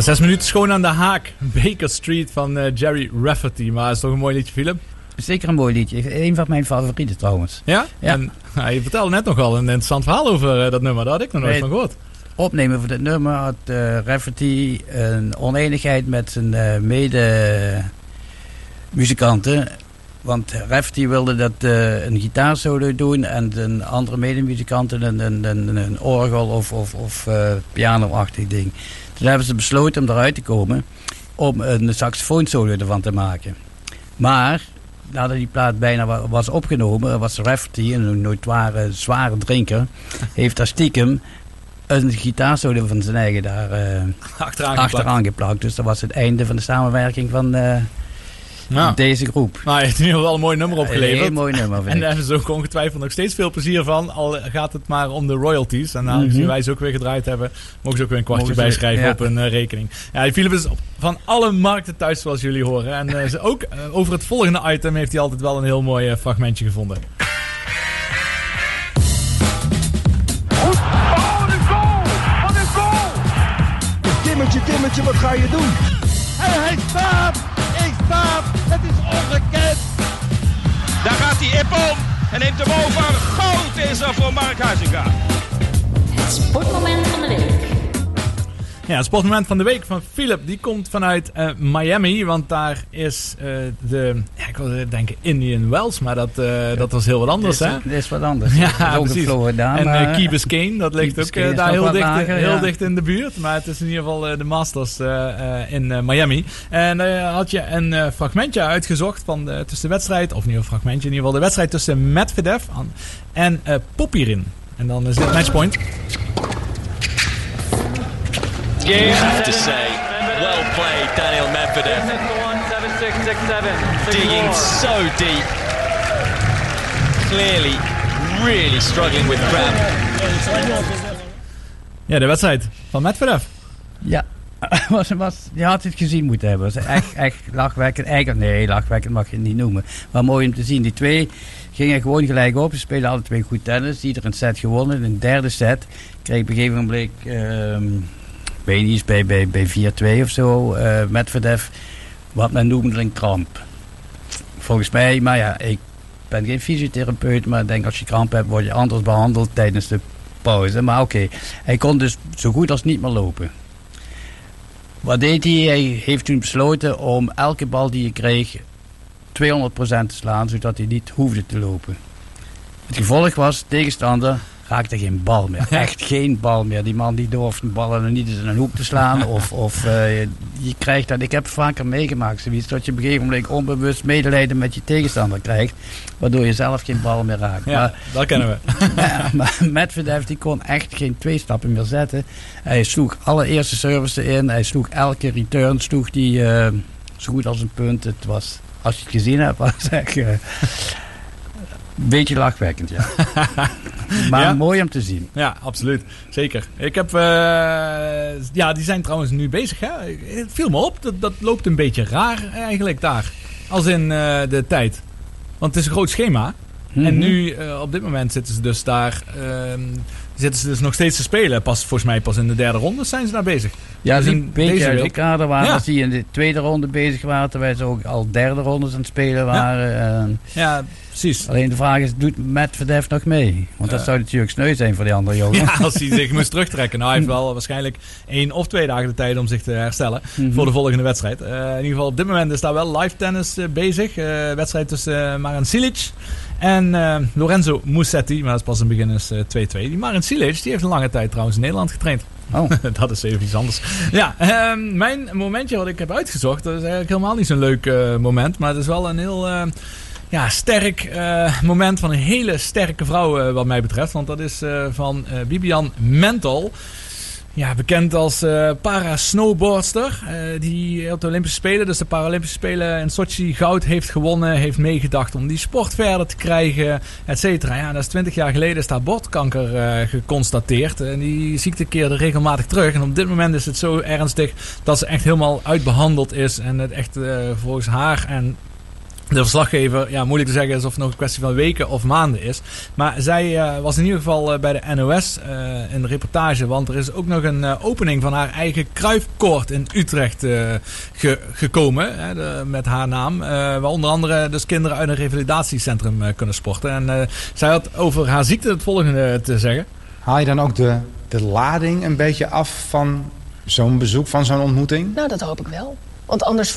Ja, zes minuten schoon aan de haak. Baker Street van eh, Jerry Rafferty. Maar dat is toch een mooi liedje, Philip? Zeker een mooi liedje. Een van mijn favorieten trouwens. Ja? Ja. En nou, je vertelde net nogal een interessant verhaal over eh, dat nummer. Daar had ik nog nooit van gehoord. Opnemen van dit nummer had eh Rafferty een oneenigheid met zijn mede-muzikanten. Want Rafferty wilde dat een gitaarsolo doen en de andere medemuzikanten een, een, een, een orgel of, of, of piano-achtig ding. Toen hebben ze besloten om eruit te komen om een saxofoonsolo ervan te maken. Maar nadat die plaat bijna wa- was opgenomen, was Rafferty, een notoire zware drinker, heeft daar stiekem een gitaarsolo van zijn eigen daar eh, Achteraan achteraan geplakt. Dus dat was het einde van de samenwerking van eh, Ja. deze groep. Nou, je hebt in ieder geval wel een mooi nummer Een opgeleverd. heel mooi nummer, vind En ik. daar hebben ze ook ongetwijfeld nog steeds veel plezier van. Al gaat het maar om de royalties. En aangezien Mhm. wij ze ook weer gedraaid hebben, mogen ze ook weer een kwartje Mogen bijschrijven ja. op hun eh, rekening. Ja, die Philip is van alle markten thuis, zoals jullie horen. En eh, ze ook eh, over het volgende item heeft hij altijd wel een heel mooi fragmentje gevonden. Timmertje, Timmertje, wat ga je doen? En hij staat! Staat! Het is ongekend! Daar gaat hij Ippon en neemt hem over. Goud is er voor Mark Huizinga. Het sportmoment van de week. Ja, het sportmoment van de week van Philip, die komt vanuit eh, Miami. Want daar is eh, de, ja, ik wilde denken Indian Wells, maar dat, eh, dat was heel wat anders, hè? is, dit is wat anders. Ja, Dat is ook precies. Florida, en maar- Key Biscayne, dat ligt Key ook Biscayne daar heel, dicht, lager, heel ja. dicht in de buurt. Maar het is in ieder geval de Masters in Miami. En eh had je een fragmentje uitgezocht van de, tussen de wedstrijd, of niet een fragmentje, in ieder geval de wedstrijd tussen Medvedev en Popirin. En dan is dit matchpoint. You have to say, well played, Daniel Medvedev. Digging so deep. Clearly, really struggling with cramp. Ja, de wedstrijd van Medvedev. Ja, was, was, je had het gezien moeten hebben. Het was echt, echt lachwekkend. Eigenlijk, nee, lachwekkend mag je het niet noemen. Maar mooi om te zien. Die twee gingen gewoon gelijk op. Ze spelen alle twee goed tennis. Ieder een set gewonnen. In de derde set kreeg op een gegeven moment... ehm bij, bij, bij 4-2 of zo. eh Medvedev, wat men noemde een kramp. Volgens mij, maar ja, ik ben geen fysiotherapeut. Maar ik denk als je kramp hebt, word je anders behandeld tijdens de pauze. Maar oké, hij kon dus zo goed als niet meer lopen. Wat deed hij? Hij heeft toen besloten om elke bal die je kreeg 200% te slaan, zodat hij niet hoefde te lopen. Het gevolg was, tegenstander raakte geen bal meer. Echt geen bal meer. Die man die durfde ballen niet eens in een hoek te slaan. Of, of eh, je, krijgt dat, ik heb vaker meegemaakt zoiets, dat je op een gegeven moment onbewust medelijden met je tegenstander krijgt. Waardoor je zelf geen bal meer raakt. Ja, Maar- dat kennen we. ja, maar Medvedev die kon echt geen twee stappen meer zetten. Hij sloeg alle eerste services in. Hij sloeg elke return sloeg die, eh, zo goed als een punt. Het was, als je het gezien hebt, was echt een beetje lachwekkend. Ja. maar Ja? mooi om te zien. Ja, absoluut. Zeker. Ik heb... eh, ja, die zijn trouwens nu bezig. Hè? Het viel me op. Dat, dat loopt een beetje raar eigenlijk daar. Als in eh, de tijd. Want het is een groot schema. Mhm. En nu, eh, op dit moment, zitten ze dus daar... ehm, zitten ze dus nog steeds te spelen. Pas, volgens mij pas in de derde ronde zijn ze daar bezig. Ja, Dus die een beetje uit wereld- elkaar waren. Ja. Als die in de tweede ronde bezig waren, terwijl ze ook al derde rondes aan het spelen waren. En Ja, precies. Alleen de vraag is, doet Medvedev nog mee? Want dat zou natuurlijk sneu zijn voor die andere jongen. Ja, als hij zich moest terugtrekken. Nou, hij heeft wel waarschijnlijk één of twee dagen de tijd om zich te herstellen Mhm. voor de volgende wedstrijd. Eh, in ieder geval, op dit moment is daar wel live tennis eh, bezig. Eh, wedstrijd tussen Marin Cilic en Lorenzo Musetti. Maar dat is pas in het begin is eh, 2-2. Die Marin Cilic die heeft een lange tijd trouwens in Nederland getraind. Oh. dat is even iets anders. Ja, ehm, mijn momentje wat ik heb uitgezocht, dat is eigenlijk helemaal niet zo'n leuk moment. Maar het is wel een heel ja, sterk eh, moment van een hele sterke vrouw eh, wat mij betreft. Want dat is eh, van Bibian Mental. Ja, bekend als para-snowboardster. die op de Olympische Spelen, dus de Paralympische Spelen in Sochi goud heeft gewonnen. Heeft meegedacht om die sport verder te krijgen, et cetera. Ja, dat is 20 jaar geleden is daar botkanker eh, geconstateerd. En die ziekte keerde regelmatig terug. En op dit moment is het zo ernstig dat ze echt helemaal uitbehandeld is. En het echt volgens haar en de verslaggever, ja, moeilijk te zeggen is of het nog een kwestie van weken of maanden is. Maar zij eh, was in ieder geval eh, bij de NOS eh, in de reportage. Want er is ook nog een opening van haar eigen Kruifkoord in Utrecht ge- gekomen. Hè, de- met haar naam. eh, waar onder andere dus kinderen uit een revalidatiecentrum kunnen sporten. En zij had over haar ziekte het volgende te zeggen. Haal je dan ook de, de lading een beetje af van zo'n bezoek, van zo'n ontmoeting? Nou, dat hoop ik wel. Want anders,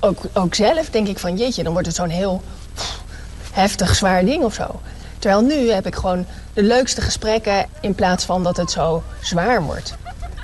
ook, zelf, denk ik van jeetje, dan wordt het zo'n heel heftig, zwaar ding of zo. Terwijl nu heb ik gewoon de leukste gesprekken in plaats van dat het zo zwaar wordt.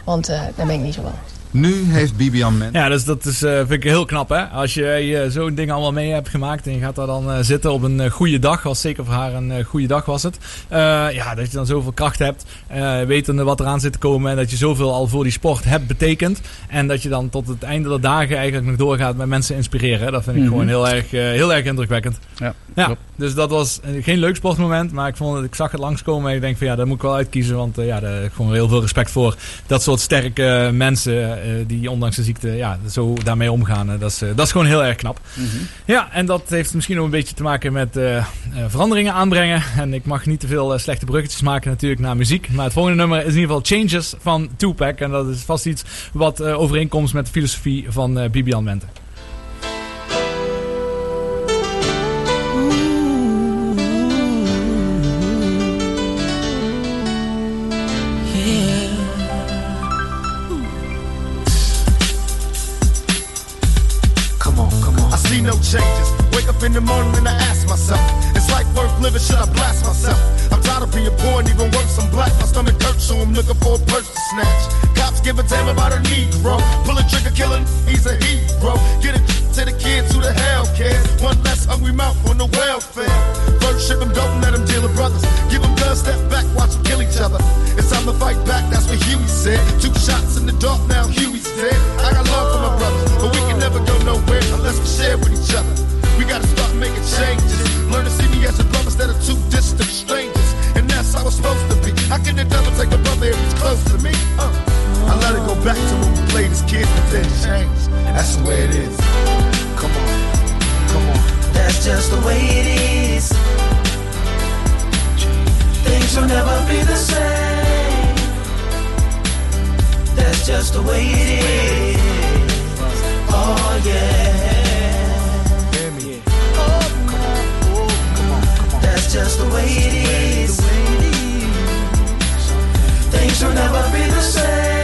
Want eh, daar ben ik niet zo van. Nu heeft Bibian Men... Ja, dus dat is, eh, vind ik heel knap hè. Als je eh, zo'n ding allemaal mee hebt gemaakt en je gaat daar dan eh, zitten op een goede dag. Was zeker voor haar een goede dag was het. Eh, ja, dat je dan zoveel kracht hebt. eh wetende wat eraan zit te komen. En dat je zoveel al voor die sport hebt betekend. En dat je dan tot het einde der dagen eigenlijk nog doorgaat met mensen inspireren. Dat vind ik Mhm. gewoon heel erg, eh, heel erg indrukwekkend. Ja, Ja, klopt. dus dat was geen leuk sportmoment, maar ik, vond het, ik zag het langskomen en ik denk van ja, daar moet ik wel uitkiezen, want eh, ja, daar heb ik gewoon heel veel respect voor. Dat soort sterke mensen die ondanks de ziekte ja, zo daarmee omgaan, eh, dat, is, eh, dat is gewoon heel erg knap. Ja, en dat heeft misschien ook een beetje te maken met eh, eh, veranderingen aanbrengen. En ik mag niet te veel eh, slechte bruggetjes maken natuurlijk naar muziek. Maar het volgende nummer is in ieder geval Changes van Tupac. En dat is vast iets wat eh, overeenkomst met de filosofie van eh Bibian Mente. No changes. Wake up in the morning and I ask myself, is life worth living? Should I blast myself? Being and even worse, I'm black. My stomach hurts, so I'm looking for a purse to snatch. Cops give a damn about a Negro. Pull a trigger, killing, he's a hero. Get it to the kids who the hell cares. One less hungry mouth on the welfare. First ship them, don't let them deal with brothers. Give them guns, step back, watch them kill each other. It's time to fight back, that's what Huey said. Two shots in the dark, now Huey's dead. I got love for my brothers, but we can never go nowhere unless we share with each other. We gotta start making changes. Learn to see me as a brother instead of two distant strangers. And that's how it's supposed to be. How can the devil take a brother if he's close to me? Uh, I let it go back to when we played as kids, but then changed. That's the way it is. Come on, come on. That's just the way it is. Things will never be the same. That's just the way it is. Oh yeah. That's just the way it is. Things will never be the same.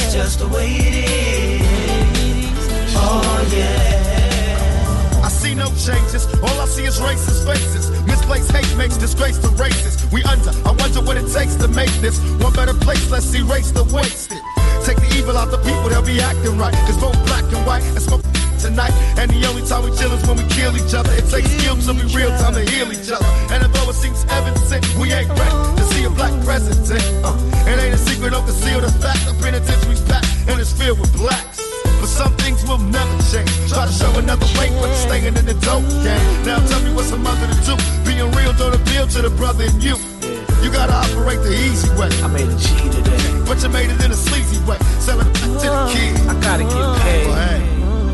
That's oh, just the way it is. Oh yeah. I see no changes. All I see is racist faces. Misplaced hate makes disgrace to races. We under. I wonder what it takes to make this one better place. Let's erase the wasted. Take the evil out the people, they'll be acting right. It's both black and white and smoke tonight. And the only time we chill is when we kill each other. It takes skill to be real time to heal each other. And although it seems evident, we ain't ready to see a black president. Uh, it ain't a secret, don't conceal the fact. The penitentiary's packed and it's filled with blacks. But some things will never change. Try to show another way, but staying in the dope game. Now tell me what's a mother to do. Being real don't appeal to the brother in you. You gotta operate the easy way. I made a G today. But you made it in a sleazy way. Selling it back to the kids. I gotta get paid. Well, hey,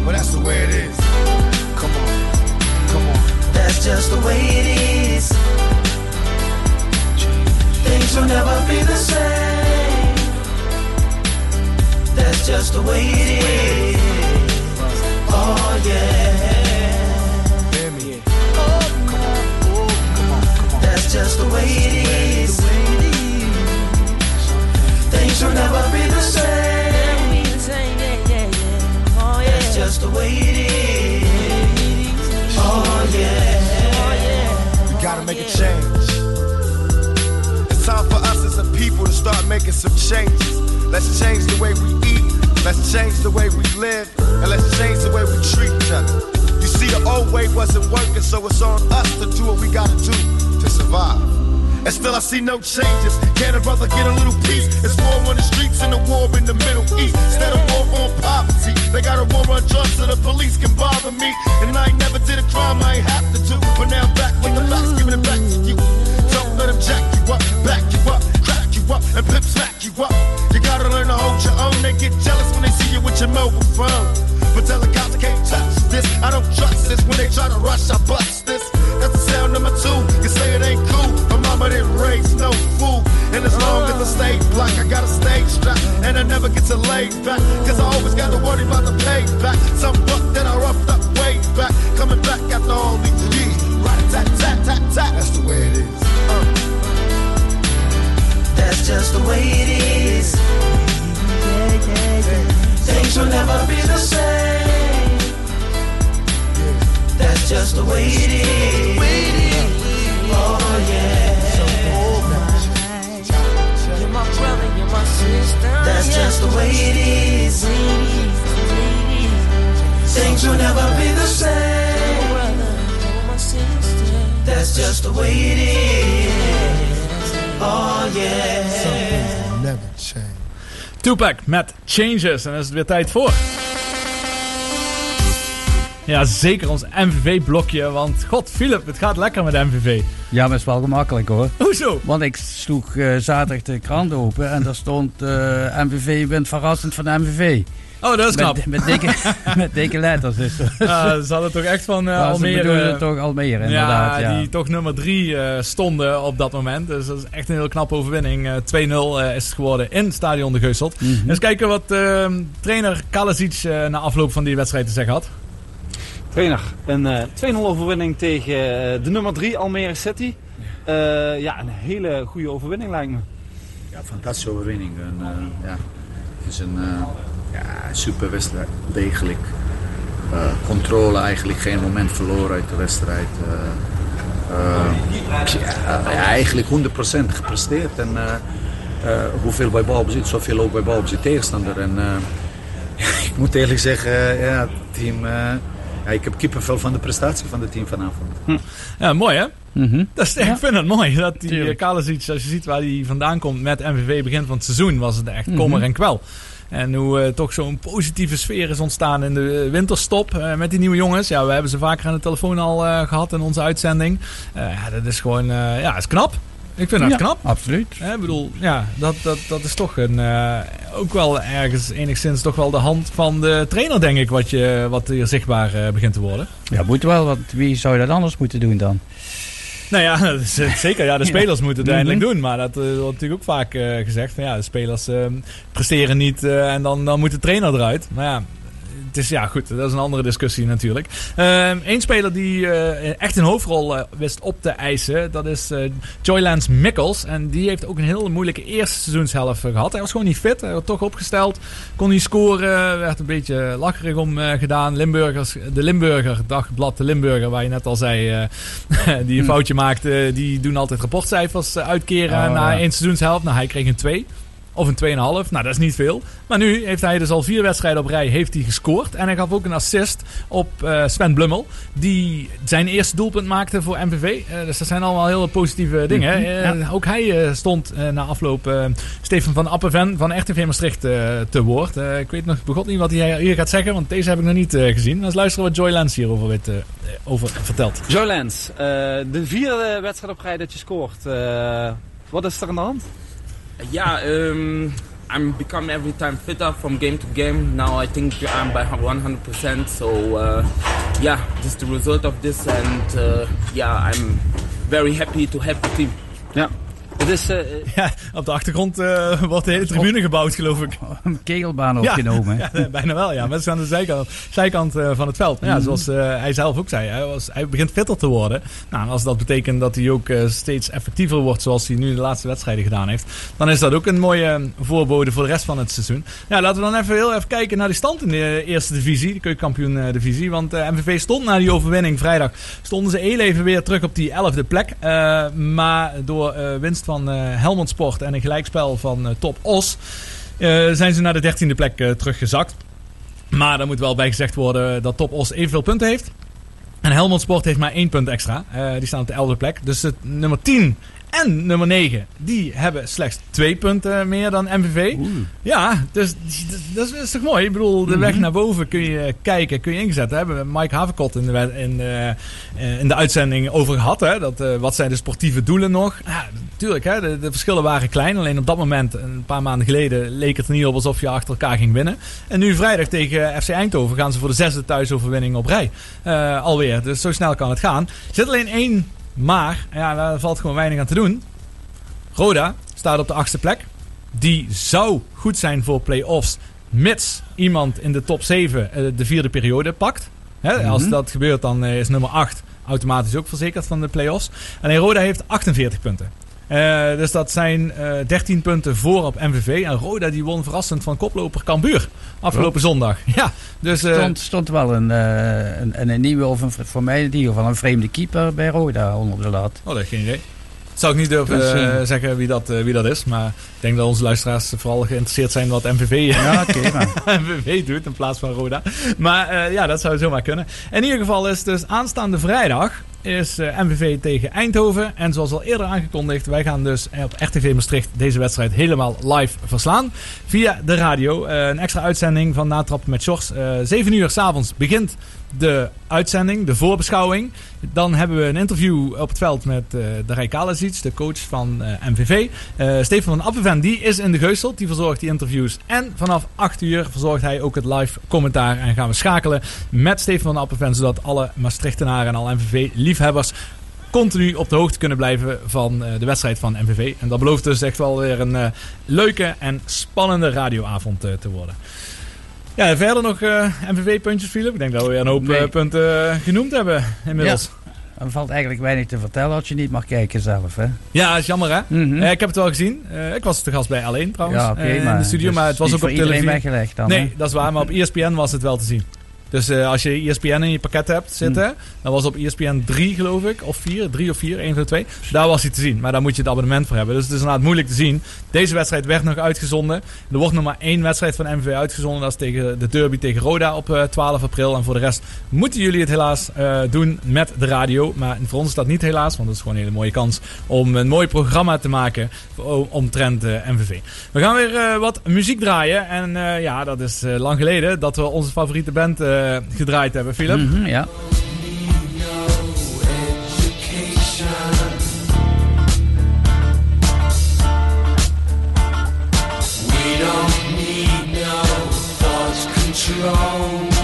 well, that's the way it is. Come on, come on. That's just the way it is. Things will never be the same. That's just the way it is. Oh yeah. That's just the way it is. Things will never just the way it is. Oh yeah. We gotta make a change. It's time for us as a people to start making some changes. Let's change the way we eat. Let's change the way we live. And let's change the way we treat each other. You see, the old way wasn't working, so it's on us to do what we gotta do to survive. And still I see no changes. Can a brother get a little peace? It's war on the streets and a war in the Middle East. Instead of war on poverty, they got a war on drugs so the police can bother me. And I ain't never did a crime I ain't have to do. But now I'm back with the facts, giving it back to you. Don't let them jack you up, back you up, crack you up, and pimp smack you up. You gotta learn to hold your own. They get jealous when they see you with your mobile phone. But tell the cops I can't touch this. I don't trust this. When they try to rush, I bust this. That's the sound number two. You say it ain't cool raise no fool. And as long as I stay black, I got a stage strap. And I never get to lay back. Cause I always got to worry about the payback. Some buck that I roughed up way back. Coming back after all these years. Right tat tat tat tat. That's the way it is. Uh. That's just the way it is. Things will never be the same. That's just the way it is. Oh yeah. My sister. That's just the way it is. Things will never be the same. That's just the way it is. Oh yeah. Never change. Tupac met Changes. En dan is het weer tijd voor. Ja, zeker ons MVV-blokje. Want god, Philip, het gaat lekker met MVV. Ja, maar het is wel gemakkelijk hoor. Hoezo? Want ik sloeg eh, zaterdag de krant open en daar stond eh, MVV wint verrassend van de MVV. Oh, dat is knap. Met, met, dikke, met dikke letters. Dus. Ja, ze hadden toch echt van Ja, ze Almere... bedoelden toch Almere, inderdaad, ja. die toch nummer drie eh, stonden op dat moment. Dus dat is echt een heel knappe overwinning. Eh, 2-0 eh, is het geworden in Stadion de Geuselt. Mhm. Eens kijken wat eh, trainer Kalasic na afloop van die wedstrijd te zeggen had. Een eh, 2-0 overwinning tegen eh, de nummer 3 Almere City. Eh, ja, een hele goede overwinning lijkt me. Ja, fantastische overwinning. En, eh, ja, het is een eh, ja, super wedstrijd. Degelijk. Eh, controle eigenlijk. Geen moment verloren uit de wedstrijd. Eh, eh, ja, eigenlijk 100% gepresteerd. En eh, eh, hoeveel bij balbezit, zoveel ook bij balbezit tegenstander. En eh, ik moet eerlijk zeggen, eh, ja, het team... eh, ja, ik heb kippenvel van de prestatie van het team vanavond. Ja, mooi hè? Mhm. Dat is, Ik vind het mooi dat die uh, Kalasic, als je ziet waar hij vandaan komt met MVV begin van het seizoen, was het echt kommer Mhm. en kwel. En hoe eh, toch zo'n positieve sfeer is ontstaan in de eh, winterstop eh, met die nieuwe jongens. Ja, we hebben ze vaker aan de telefoon al eh, gehad in onze uitzending. Eh, ja, dat is gewoon, eh, ja, is knap. Ik vind dat Ja, knap. Absoluut. Ik bedoel, ja, dat, dat, dat is toch een, eh, ook wel ergens enigszins toch wel de hand van de trainer, denk ik, wat, je, wat hier zichtbaar eh, begint te worden. Ja, moet wel, want wie zou dat anders moeten doen dan? Nou ja, dat is het zeker. Ja, de spelers moeten het uiteindelijk Mhm. doen. Maar dat eh, wordt natuurlijk ook vaak eh, gezegd. Van, ja, de spelers eh, presteren niet eh, en dan, dan moet de trainer eruit. Maar ja, het is ja goed. Dat is een andere discussie natuurlijk. Eén speler die eh, echt een hoofdrol eh, wist op te eisen, dat is eh Joylance Mikkels. En die heeft ook een hele moeilijke eerste seizoenshelft eh, gehad. Hij was gewoon niet fit. Hij werd toch opgesteld. Kon niet scoren. Werd een beetje lacherig om gedaan. Limburgers, de Limburger, dagblad de Limburger, waar je net al zei, die een Hm. foutje maakte. Die doen altijd rapportcijfers uitkeren Oh, na één seizoenshelft. Nou, hij kreeg een 2. Of een 2,5. Nou, dat is niet veel. Maar nu heeft hij dus al vier wedstrijden op rij heeft hij gescoord. En hij gaf ook een assist op eh, Sven Blummel. Die zijn eerste doelpunt maakte voor MVV. Eh, dus dat zijn allemaal heel positieve dingen. Ja. Ook hij eh, stond eh, na afloop Steven van Appenven van RTV Maastricht eh, te woord. Eh, ik weet nog begot niet wat hij hier gaat zeggen. Want deze heb ik nog niet eh, gezien. Laten we luisteren wat Joy Lance hierover weet, eh, over vertelt. Joe Lens, eh, de vierde wedstrijd op rij dat je scoort. Eh, wat is er aan de hand? Yeah, um, I'm become every time fitter from game to game. Now I think I'm by 100%. So uh, yeah, is the result of this, and uh, yeah, I'm very happy to help the team. Ja. Het is, eh, Ja, op de achtergrond eh, wordt de hele tribune gebouwd, geloof ik. Een kegelbaan opgenomen. Ja, ja, bijna wel, ja. Maar ze aan de zijkant, zijkant eh, van het veld. Ja, Mhm. zoals eh, hij zelf ook zei, hij, was, hij begint fitter te worden. Nou, als dat betekent dat hij ook eh, steeds effectiever wordt, zoals hij nu de laatste wedstrijden gedaan heeft, dan is dat ook een mooie eh, voorbode voor de rest van het seizoen. Ja, laten we dan even heel even kijken naar die stand in de eerste divisie, de keukenkampioen eh, divisie. Want eh, MVV stond na die overwinning vrijdag, stonden ze heel even weer terug op die elfde plek. Eh, maar door eh, winst van eh, Helmond Sport en een gelijkspel van eh, Top Os, eh, zijn ze naar de dertiende plek teruggezakt. Maar er moet wel bij gezegd worden dat Top Os evenveel punten heeft. En Helmond Sport heeft maar één punt extra. Die staan op de elfde plek. Dus het nummer 10 en nummer 9, die hebben slechts twee punten meer dan MVV. Ja, dus dat is, toch mooi. Ik bedoel, de weg Mhm. naar boven kun je kijken, kun je ingezet. Daar hebben we Mike Haverkot in de, in, eh, eh, in de uitzending over gehad. Hè? Dat, eh, wat zijn de sportieve doelen nog? Ja, natuurlijk, hè? De, de verschillen waren klein. Alleen op dat moment, een paar maanden geleden, leek het er niet op alsof je achter elkaar ging winnen. En nu vrijdag tegen FC Eindhoven gaan ze voor de zesde thuisoverwinning op rij. Alweer. Dus zo snel kan het gaan. Er zit alleen één maar. Ja, daar valt gewoon weinig aan te doen. Roda staat op de achtste plek. Die zou goed zijn voor play-offs, mits iemand in de top 7 eh, de vierde periode pakt. Hè, Als Mhm. dat gebeurt, dan eh, is nummer 8 automatisch ook verzekerd van de play-offs. Alleen Roda heeft 48 punten. Eh, dus dat zijn eh 13 punten voor op MVV. En Roda die won verrassend van koploper Cambuur afgelopen zondag. Ja, dus... eh, stond, stond wel een, eh, een, een nieuwe, of een, voor mij in ieder geval een vreemde keeper bij Roda onder de lat. Oh, dat ik geen idee. Zou ik niet durven Dus, eh, eh, zeggen wie dat, eh, wie dat is. Maar ik denk dat onze luisteraars vooral geïnteresseerd zijn wat MVV, Ja, oké, MVV doet in plaats van Roda. Maar eh, ja, dat zou zomaar kunnen. In ieder geval is dus aanstaande vrijdag is eh, MVV tegen Eindhoven. En zoals al eerder aangekondigd, wij gaan dus op RTV Maastricht deze wedstrijd helemaal live verslaan. Via de radio. Eh, een extra uitzending van Natrappen met Sjors. Eh 7 uur s'avonds begint de uitzending, de voorbeschouwing. Dan hebben we een interview op het veld met eh de Rij Kalasic, de coach van eh, MVV. Eh Stefan van Appenven, die is in de Geusteld. Die verzorgt die interviews. En vanaf 8 uur verzorgt hij ook het live commentaar. En gaan we schakelen met Stefan van Appenven. Zodat alle Maastrichtenaren en alle MVV-liefhebbers continu op de hoogte kunnen blijven van eh, de wedstrijd van MVV. En dat belooft dus echt wel weer een eh, leuke en spannende radioavond eh, te worden. Ja, verder nog eh, MVV-puntjes, Philip. Ik denk dat we weer een hoop Nee. eh, punten eh, genoemd hebben inmiddels. Ja, er valt eigenlijk weinig te vertellen als je niet mag kijken zelf. Hè? Ja, dat is jammer hè. Mhm. Eh, ik heb het wel gezien. Eh, ik was te gast bij alleen trouwens. Ja, eh, in maar de studio, dus maar het was ook op televisie. weggelegd dan, nee, hè? dat is waar. Maar op ESPN was het wel te zien. Dus eh, als je ESPN in je pakket hebt zitten, Hmm. dan was op ESPN 3 geloof ik, of 4, 3 of 4, 1 van de 2. Daar was hij te zien, maar daar moet je het abonnement voor hebben. Dus het is inderdaad moeilijk te zien. Deze wedstrijd werd nog uitgezonden. Er wordt nog maar één wedstrijd van MVV uitgezonden. Dat is tegen de derby tegen Roda op eh, 12 april. En voor de rest moeten jullie het helaas eh, doen met de radio. Maar voor ons is dat niet helaas, want het is gewoon een hele mooie kans om een mooi programma te maken omtrent eh, MVV. We gaan weer eh, wat muziek draaien. En eh, ja, dat is eh, lang geleden dat we onze favoriete band eh, gedraaid hebben, Philip. Mhm, ja. We don't need no thought control.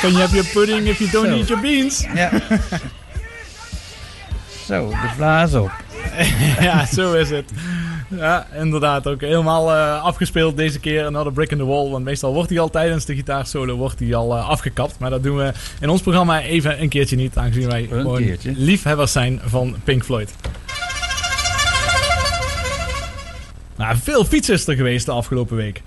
Can you have your pudding if you don't Zo. eat your beans? Ja. Zo, de blaas op. ja, zo is het. Ja, inderdaad. Ook helemaal eh, afgespeeld deze keer. Another brick in the wall. Want meestal wordt hij al tijdens de gitaarsolo wordt hij al eh, afgekapt. Maar dat doen we in ons programma even een keertje niet. Aangezien wij gewoon keertje. liefhebbers zijn van Pink Floyd. Nou, veel fietsen is er geweest de afgelopen week.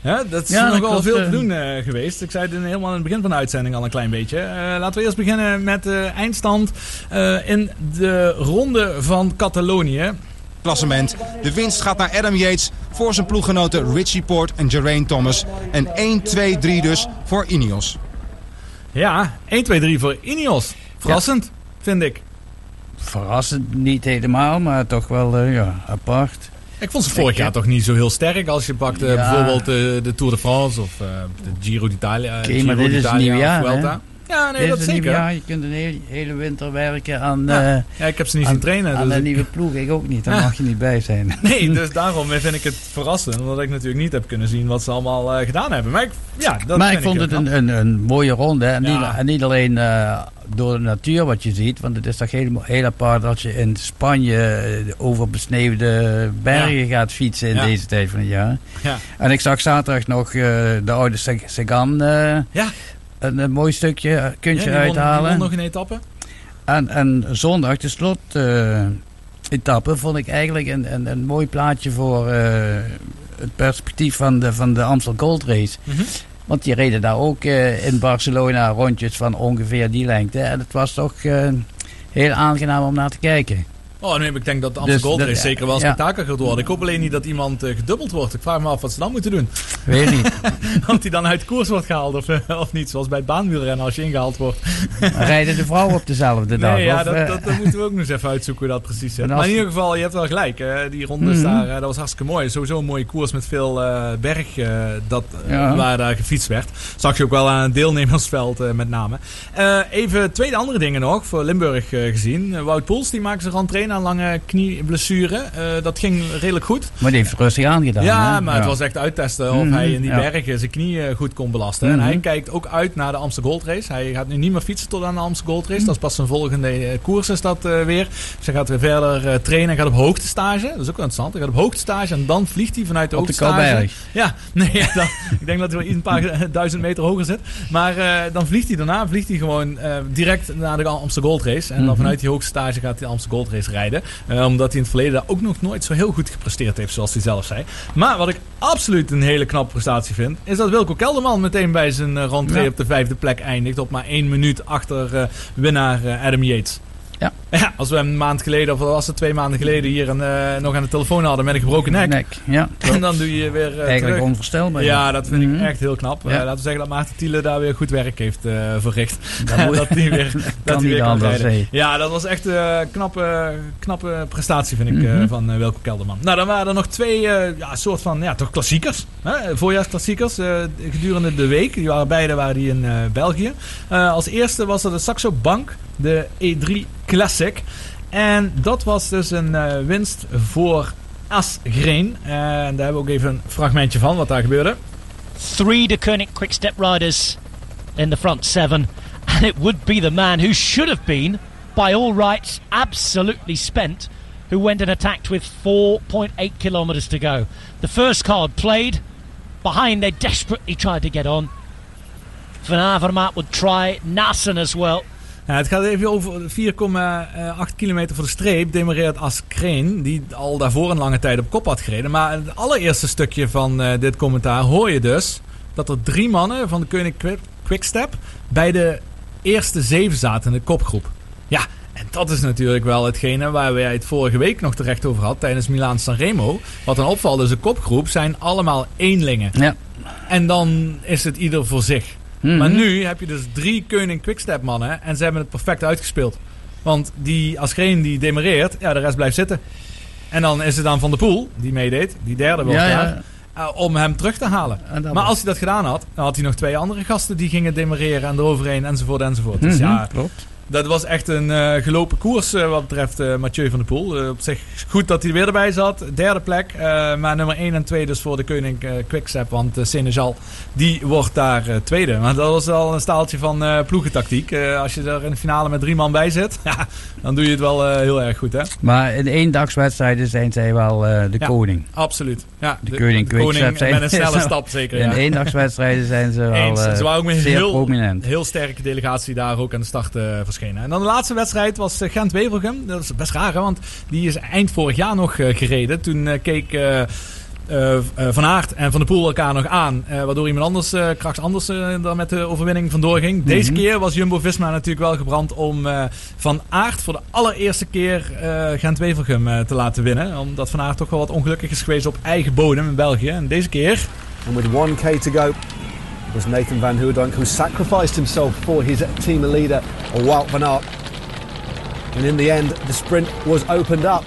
Ja, dat is Ja, nogal veel te eh. doen eh, geweest. Ik zei het in- helemaal in het begin van de uitzending al een klein beetje. Eh, laten we eerst beginnen met de eindstand eh, in de ronde van Catalonië. Klassement. De winst gaat naar Adam Yates voor zijn ploeggenoten Richie Port en Geraint Thomas. En 1, 2, 3 dus voor Ineos. Ja, 1, 2, 3 voor Ineos. Verrassend, vind ik. Verrassend niet helemaal, maar toch wel eh, ja, apart. Ik vond ze vorig jaar toch niet zo heel sterk als je pakt eh, Ja. bijvoorbeeld eh, de Tour de France of eh, de Giro d'Italia. Oké, Giro maar dit is nieuw jaar. Ja, nee, dat zeker. jaar. Je kunt een hele, hele winter werken aan... Ja. eh, Ja, ik heb ze niet aan- zien trainen, Aan dus een ik- nieuwe ploeg, ik ook niet. Daar Ja. mag je niet bij zijn. Nee, dus daarom vind ik het verrassend. Omdat ik natuurlijk niet heb kunnen zien wat ze allemaal eh, gedaan hebben. Maar ik, ja, dat maar ik vond het een, een, een mooie ronde. En, Ja. niet, en niet alleen eh, door de natuur wat je ziet. Want het is toch heel, heel apart als je in Spanje over besneeuwde bergen gaat fietsen in Ja. deze tijd van het jaar. Ja. En ik zag zaterdag nog de oude Sagan Ja. Een, een mooi stukje kuntje Ja, uithalen. won nog een etappe. En, en zondag, de slot eh, etappe, vond ik eigenlijk een, een, een mooi plaatje voor eh, het perspectief van de, van de Amstel Gold Race. Mhm. Want die reden daar ook eh, in Barcelona rondjes van ongeveer die lengte. En het was toch heel aangenaam om naar te kijken. Oh, nee, ik denk dat de Amsterdam Dus Gold dat- Race zeker wel een ja. spektakel gaat worden. Ik hoop alleen niet dat iemand eh, gedubbeld wordt. Ik vraag me af wat ze dan moeten doen. Weet niet. of die dan uit koers wordt gehaald of, eh, of niet. Zoals bij het baanwielrennen als je ingehaald wordt. Rijden de vrouwen op dezelfde dag? Nee, ja, of, dat, eh, dat, dat moeten we ook nog eens even uitzoeken hoe dat precies zit. Maar in ieder geval, je hebt wel gelijk. hè. Die rondes Mhm. daar, dat was hartstikke mooi. Sowieso een mooie koers met veel berg dat, Ja. waar daar gefietst werd. Zag je ook wel aan het deelnemersveld met name. Even twee andere dingen nog voor Limburg gezien. Wout Poels die maakte zijn rentree na een lange knieblessure. Eh, dat ging redelijk goed. Maar die heeft rustig aangedaan. Ja, hè? maar het was echt uittesten of Mhm, hij in die ja. bergen zijn knie eh, goed kon belasten. Mhm. En hij kijkt ook uit naar de Amsterdam Gold Race. Hij gaat nu niet meer fietsen tot aan de Amsterdam Gold Mhm. Race. Dat is pas zijn volgende eh, koers is dat weer. Dus hij gaat weer verder trainen. Hij gaat op hoogtestage. Dat is ook wel interessant. Hij gaat op hoogtestage en dan vliegt hij vanuit de Op hoogtestage. Ja, nee, ja, dan, ik denk dat hij wel iets een paar duizend meter hoger zit. Maar dan vliegt hij daarna vliegt hij gewoon direct naar de Amsterdam Gold Race. En dan Mhm. vanuit die hoogtestage gaat hij de Amsterdam Gold Race rijden. Eh, omdat hij in het verleden daar ook nog nooit zo heel goed gepresteerd heeft, zoals hij zelf zei. Maar wat ik absoluut een hele knappe prestatie vind, is dat Wilco Kelderman meteen bij zijn uh, rentree Ja. op de vijfde plek eindigt. Op maar één minuut achter eh, winnaar eh, Adam Yates. Ja. ja, als we hem een maand geleden, of was het twee maanden geleden, hier een, eh, nog aan de telefoon hadden met een gebroken nek. Ja, En dan doe je weer. eh, Eigenlijk terug. onvoorstelbaar. Ja, dat vind Mhm. ik echt heel knap. Ja. Eh, laten we zeggen dat Maarten Thiele daar weer goed werk heeft verricht. Dat dat hij weer, dat dat kan hij weer kan rijden. Ja, dat was echt een knappe, knappe prestatie, vind ik, Mhm. van uh, Wilco Kelderman. Nou, dan waren er nog twee ja, soort van ja, toch klassiekers. Hè? Voorjaarsklassiekers gedurende de week. Die waren beide waren die in België. Als eerste was er de Saxo Bank, de E3 Classic. En dat was dus een eh, winst voor Asgreen. En daar hebben we ook even een fragmentje van wat daar gebeurde. Three De Koenig quick step riders in the front seven. And it would be the man who should have been, by all rights, absolutely spent, who went and attacked with 4.8 kilometres to go. The first card played. Behind, they desperately tried to get on. Van Avermaet would try. Nassen as well. Het gaat even over 4,8 kilometer voor de streep. Demareert Askreen, die al daarvoor een lange tijd op kop had gereden. Maar het allereerste stukje van eh, dit commentaar hoor je dus dat er drie mannen van de Quick- Quickstep bij de eerste zeven zaten in de kopgroep. Ja, en dat is natuurlijk wel hetgene waar wij het vorige week nog terecht over had tijdens Milaan Sanremo. Wat dan opvalt, is de kopgroep zijn allemaal eenlingen. Ja. En dan is het ieder voor zich. Mhm. Maar nu heb je dus drie Koenig Quickstep mannen en ze hebben het perfect uitgespeeld. Want die Asgreen die demareert, ja, de rest blijft zitten. En dan is het dan Van der Poel, die meedeed, die derde was Ja, eh, om hem terug te halen. Maar was- als hij dat gedaan had, dan had hij nog twee andere gasten die gingen demareren en eroverheen enzovoort enzovoort. Dus Mhm, ja, klopt. Dat was echt een eh, gelopen koers eh, wat betreft eh, Mathieu van der Poel. Op zich goed dat hij er weer erbij zat. Derde plek. maar nummer 1 en 2 dus voor de koning Quickstep. Want Senechal die wordt daar tweede. Maar dat was wel een staaltje van ploegentactiek. Als je er in de finale met drie man bij zit, ja, dan doe je het wel heel erg goed. Hè? Maar in eendagswedstrijden zijn zij wel de Ja, koning. Absoluut. Ja, De, koning de koning Quickstep zijn met een snelle stap zeker. In ja. eendagswedstrijden zijn ze wel Eens. Ze waren ook met een heel, prominent. heel sterke delegatie daar ook aan de start eh, verschenen. En dan de laatste wedstrijd was eh, Gent-Wevelgem. Dat is best raar, hè, want die is eind vorig jaar nog eh, gereden. Toen eh, keek Van Aert en Van der Poel elkaar nog aan. waardoor iemand anders, krachts anders, daar met de overwinning vandoor ging. Deze Mhm. keer was Jumbo-Visma natuurlijk wel gebrand om Van Aert voor de allereerste keer Gent-Wevelgem te laten winnen. Omdat Van Aert toch wel wat ongelukkig is geweest op eigen bodem in België. En deze keer... And with 1k to go, was Nathan Van Hoerdonk who sacrificed himself for his team leader, Wout van Aert. And in the end, the sprint was opened up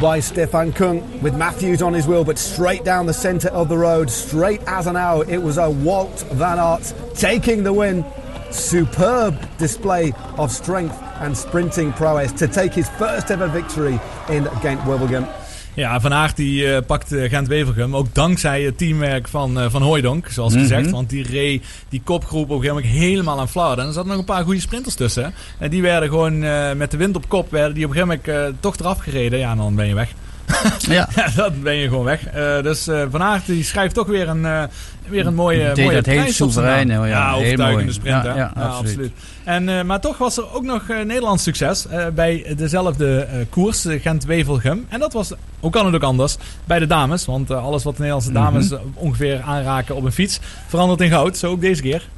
by Stefan Kung with Matthews on his wheel, but straight down the centre of the road, straight as an arrow. It was a Walt van Aert taking the win. Superb display of strength and sprinting prowess to take his first ever victory in Ghent-Wevelgem. Ja, Van Aert die eh, pakt eh, Gent-Wevelgem. Ook dankzij het teamwerk van, eh van Hooijdonk, zoals Mhm. gezegd. Want die reed die kopgroep op een gegeven moment helemaal aan flarden. En er zaten nog een paar goede sprinters tussen. En die werden gewoon met de wind op kop, werden die op een gegeven moment toch eraf gereden. Ja, en dan ben je weg. Ja. dan ben je gewoon weg. Eh, dus eh, Van Aert die schrijft toch weer een, eh, weer een mooie, Deed mooie dat heel prijs soeverein, ja. Heel overtuigende sprint. Ja, ja, absoluut. En, eh, maar toch was er ook nog eh, Nederlands succes eh, bij dezelfde eh, koers, Gent-Wevelgem. En dat was, hoe kan het ook anders, bij de dames. Want alles wat de Nederlandse dames Mhm. eh, ongeveer aanraken op een fiets verandert in goud. Zo ook deze keer.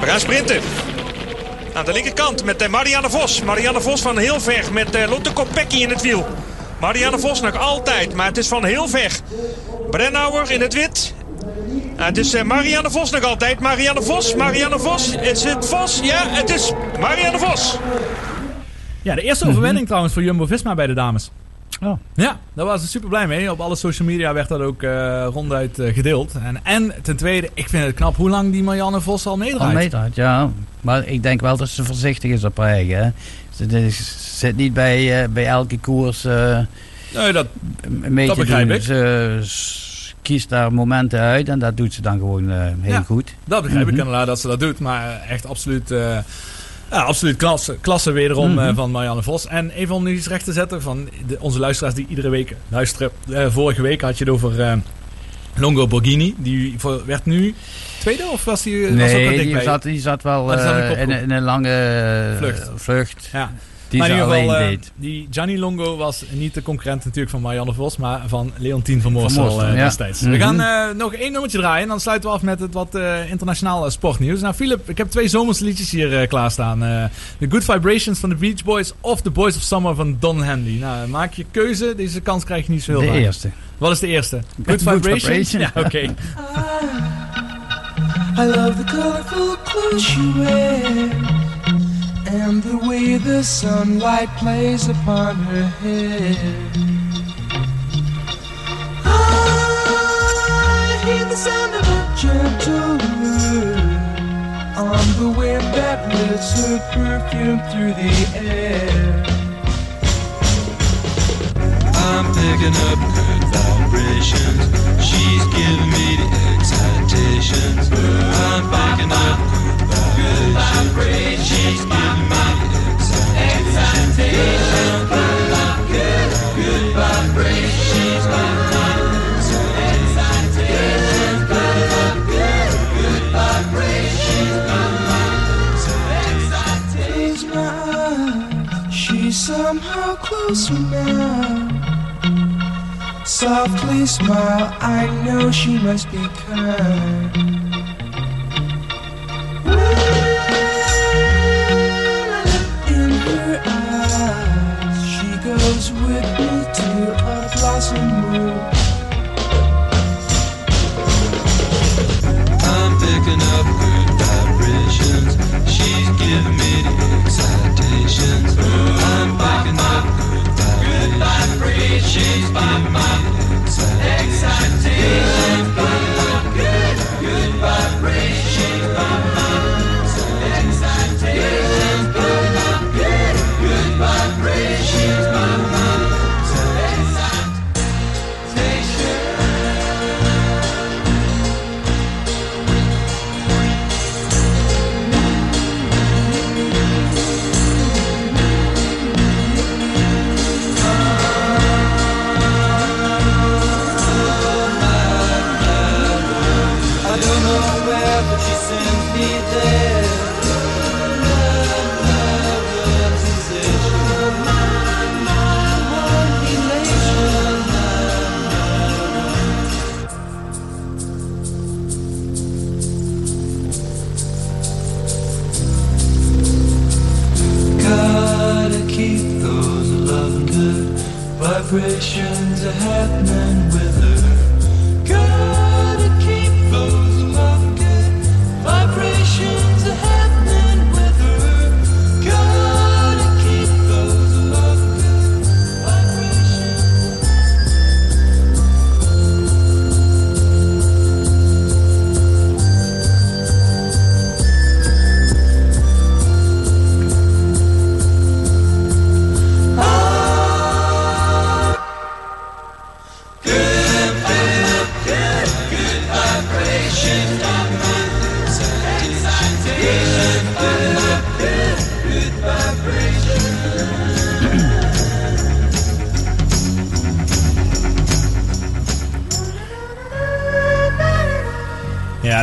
We gaan sprinten. Aan de linkerkant met Marianne Vos. Marianne Vos van heel ver met eh, Lotte Kopecky in het wiel. Marianne Vos nog altijd, maar het is van heel ver. Brennauer in het wit. Het is eh, Marianne Vos nog altijd. Marianne Vos, Marianne Vos. Is het Vos? Ja, het is Marianne Vos. Ja, de eerste overwinning trouwens voor Jumbo-Visma bij de dames. Oh. Ja, daar waren ze super blij mee. Op alle social media werd dat ook eh, ronduit eh, gedeeld. En, en ten tweede, ik vind het knap hoe lang die Marianne Vos al meedraait. Al meedraait, ja. Maar ik denk wel dat ze voorzichtig is op haar eigen. Ze zit niet bij, eh, bij elke koers eh Nee, dat, mee dat te begrijp doen. ik. Ze kiest daar momenten uit en dat doet ze dan gewoon eh, heel Ja, goed. Dat begrijp ik Mhm. inderdaad dat ze dat doet. Maar echt absoluut, ja, absoluut klasse, klasse wederom Mhm. van Marianne Vos. En even om nu iets recht te zetten van de, onze luisteraars die iedere week luisteren. Vorige week had je het over Longo Borghini. Die werd nu tweede of was was wel Nee, dichtbij? die zat, die zat wel in de eh, in, een- lange eh, Vlucht. vlucht. Ja. Die maar in ieder alleen geval, eh, deed. die Gianni Longo was niet de concurrent natuurlijk van Marianne Vos, maar van Leontien van Moorsel ja. destijds. We Mhm. gaan nog één nummertje draaien en dan sluiten we af met het wat eh, internationaal eh, sportnieuws. Nou Philip, ik heb twee zomerse liedjes hier klaarstaan. Eh The Good Vibrations van de Beach Boys of The Boys of Summer van Don Henley. Nou, maak je keuze. Deze kans krijg je niet zo heel De vaak. eerste. Wat is de eerste? Good, Good Vibrations? Vibration. Ja, oké. I love the colorful clothes you wear and the way the sunlight plays upon her hair. I hear the sound of a gentle word on the wind that lifts her perfume through the air. I'm picking up good vibrations. She's giving me the excitations. I'm picking up good vibrations. She's giving me the excitations. I'm picking up good, good vibrations. She's giving me the excitations. Picking up good, good vibrations. She's giving me the Close my eyes, she's somehow closer now. Softly smile, I know she must be kind. In her eyes, she goes with me to a blossom. I'm picking up good vibrations. She's giving me excitations. I'm picking up good vibrations. Me the Yeah.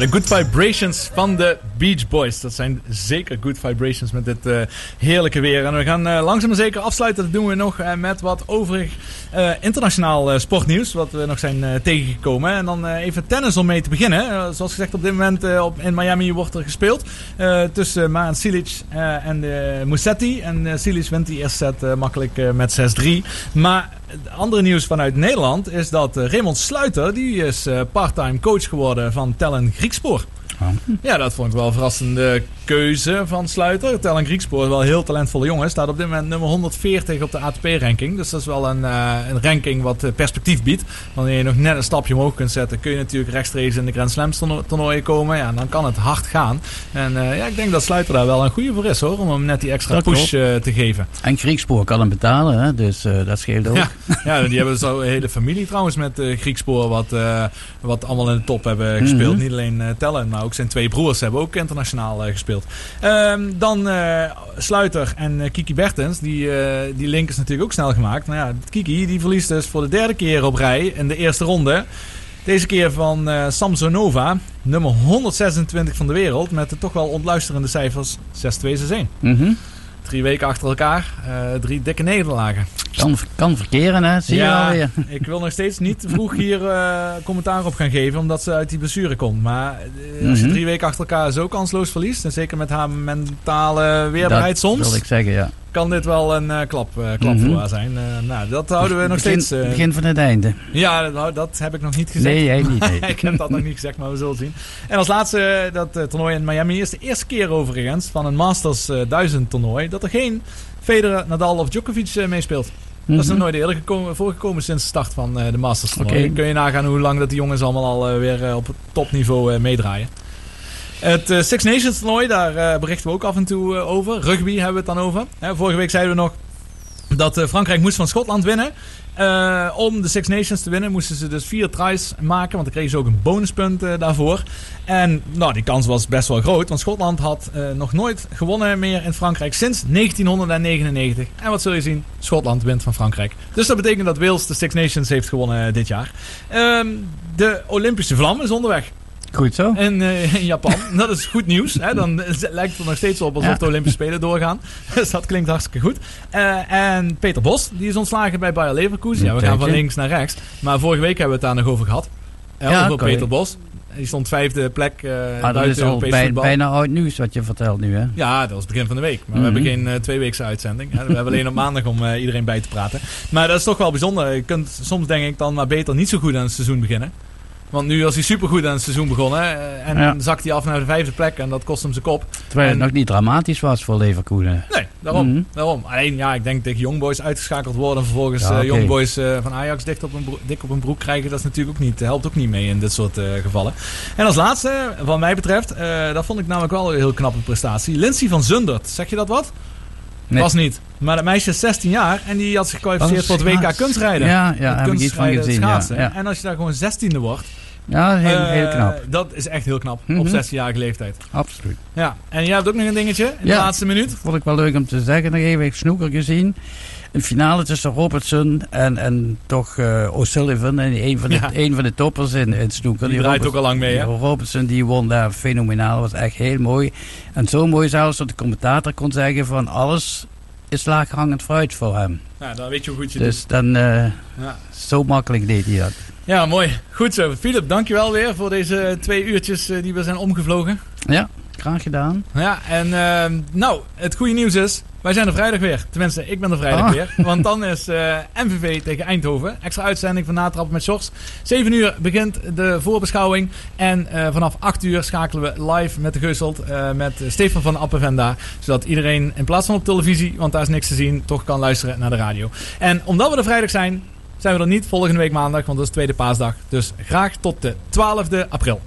De Good Vibrations van de Beach Boys. Dat zijn zeker Good Vibrations met dit eh, heerlijke weer. En we gaan eh, langzaam maar zeker afsluiten. Dat doen we nog eh, met wat overig eh, internationaal eh, sportnieuws. Wat we nog zijn eh, tegengekomen. En dan even tennis om mee te beginnen. Zoals gezegd, op dit moment op, in Miami wordt er gespeeld. tussen Maan Silic en Musetti. En Silic wint die eerste set makkelijk met 6-3. Maar het andere nieuws vanuit Nederland is dat Raymond Sluiter, die is parttime coach geworden van Tellen Griekspoor. Ja, dat vond ik wel een verrassende keuze van Sluiter. Tellen Griekspoor is wel een heel talentvolle jongen. Staat op dit moment nummer 140 op de ATP-ranking. Dus dat is wel een, eh, een ranking wat eh, perspectief biedt. Wanneer je nog net een stapje omhoog kunt zetten, kun je natuurlijk rechtstreeks in de Grand Slam toerno- toernooien komen. Ja, dan kan het hard gaan. En eh, ja, ik denk dat Sluiter daar wel een goede voor is hoor. Om hem net die extra Dat push te geven. En Griekspoor kan hem betalen, hè? dus dat scheelt ook. Ja, ja, die hebben zo een hele familie trouwens met Griekspoor. Wat, wat allemaal in de top hebben gespeeld. Mhm. Niet alleen Tellen, maar ook zijn twee broers hebben ook internationaal eh, Ehm, dan eh, Sluiter en eh, Kiki Bertens. Die, eh, die link is natuurlijk ook snel gemaakt. Nou ja, Kiki die verliest dus voor de derde keer op rij in de eerste ronde. Deze keer van eh, Samsonova, nummer 126 van de wereld. Met de toch wel ontluisterende cijfers 6-2-6-1. Mhm. Drie weken achter elkaar, eh, drie dikke nederlagen. Kan, kan verkeren, hè? Zie je ik wil nog steeds niet vroeg hier eh, commentaar op gaan geven, omdat ze uit die blessure komt. Maar eh, als je Mhm. drie weken achter elkaar zo kansloos verliest, en zeker met haar mentale weerbaarheid dat soms, wil ik zeggen, ja. Kan dit wel een eh, klap, eh, klap voor haar zijn. Eh, nou, dat houden we nog Begin- steeds. begin van het einde. Ja, dat, dat heb ik nog niet gezegd. Nee, jij niet, nee. ik heb dat nog niet gezegd, maar we zullen zien. En als laatste, dat toernooi in Miami is de eerste keer overigens van een Masters eh, 1000 toernooi dat er geen Federer, Nadal of Djokovic meespeelt. Dat is nog Mhm. nooit eerder gekomen, voorgekomen sinds de start van de Masters. Oké. Kun je nagaan hoe lang dat die jongens allemaal al weer op topniveau meedraaien. Het eh, Six Nations toernooi, daar eh, berichten we ook af en toe eh, over. Rugby hebben we het dan over. Hè, vorige week zeiden we nog dat Frankrijk moest van Schotland winnen. Om de Six Nations te winnen moesten ze dus vier tries maken. Want dan kregen ze ook een bonuspunt daarvoor. En nou, die kans was best wel groot. Want Schotland had nog nooit gewonnen meer in Frankrijk sinds 1999. En wat zul je zien? Schotland wint van Frankrijk. Dus dat betekent dat Wales de Six Nations heeft gewonnen dit jaar. Ehm, de Olympische vlam is onderweg. Goed zo. In, eh, in Japan. dat is goed nieuws. Hè? Dan lijkt het er nog steeds op alsof Ja. de Olympische Spelen doorgaan. Dus dat klinkt hartstikke goed. Eh, en Peter Bos, die is ontslagen bij Bayer Leverkusen. Ja, we gaan van links naar rechts. Maar vorige week hebben we het daar nog over gehad. Eh, Ja, over. Peter Bos. Die stond vijfde plek eh Maar dat is al bij- bijna oud nieuws wat je vertelt nu, hè? Ja, dat was het begin van de week. Maar Mhm. we hebben geen eh, tweeweekse uitzending. Hè. We hebben alleen op maandag om iedereen bij te praten. Maar dat is toch wel bijzonder. Je kunt soms denk ik dan maar beter niet zo goed aan het seizoen beginnen. Want nu was hij supergoed aan het seizoen begonnen. eh, en Ja. zakt hij af naar de vijfde plek. En dat kost hem zijn kop. Terwijl het nog niet dramatisch was voor Leverkusen. Nee, daarom, Mhm. daarom. Alleen ja, ik denk tegen Youngboys uitgeschakeld worden. En vervolgens Ja, eh. Youngboys eh, van Ajax dik op, een broek, dik op een broek krijgen. Dat is natuurlijk ook niet, helpt ook niet mee in dit soort eh, gevallen. En als laatste, wat mij betreft, eh, dat vond ik namelijk wel een heel knappe prestatie. Lindsay van Zundert, zeg je dat wat? Nee. Was niet. Maar dat meisje is 16 jaar en die had zich gekwalificeerd voor het WK kunstrijden. Ja, ja, heb ik iets van gezien, ja. En als je daar gewoon 16e wordt. Ja, heel, eh, heel knap. Dat is echt heel knap. Op Mhm. 16-jarige leeftijd. Absoluut. Ja, en jij hebt ook nog een dingetje in de laatste minuut. Vond ik wel leuk om te zeggen. Nog even, ik snoeker gezien. Een finale tussen Robertson en, en toch eh, O'Sullivan. En een van, de, Ja. een van de toppers in, in snoeker. Die draait ook al lang mee, hè? die Robertson die won daar fenomenaal. was echt heel mooi. En zo mooi zelfs dat de commentator kon zeggen van alles is laaghangend fruit voor hem. Ja, dan weet je hoe goed je Dus doet. dan, eh, Ja. zo makkelijk deed hij dat. Ja, mooi. Goed zo. Philip, dankjewel weer voor deze twee uurtjes eh, die we zijn omgevlogen. Ja, graag gedaan. Ja, en ehm, nou, het goede nieuws is, wij zijn er vrijdag weer. Tenminste, ik ben er vrijdag Ah. weer. Want dan is eh, MVV tegen Eindhoven. Extra uitzending van Natrappen met Sjors. 7 uur begint de voorbeschouwing. En eh, vanaf 8 uur schakelen we live met de Geuselt. eh, met Stefan van Appevenda. Zodat iedereen in plaats van op televisie, want daar is niks te zien, toch kan luisteren naar de radio. En omdat we er vrijdag zijn, zijn we er niet volgende week maandag. Want dat is tweede paasdag. Dus graag tot de 12e april.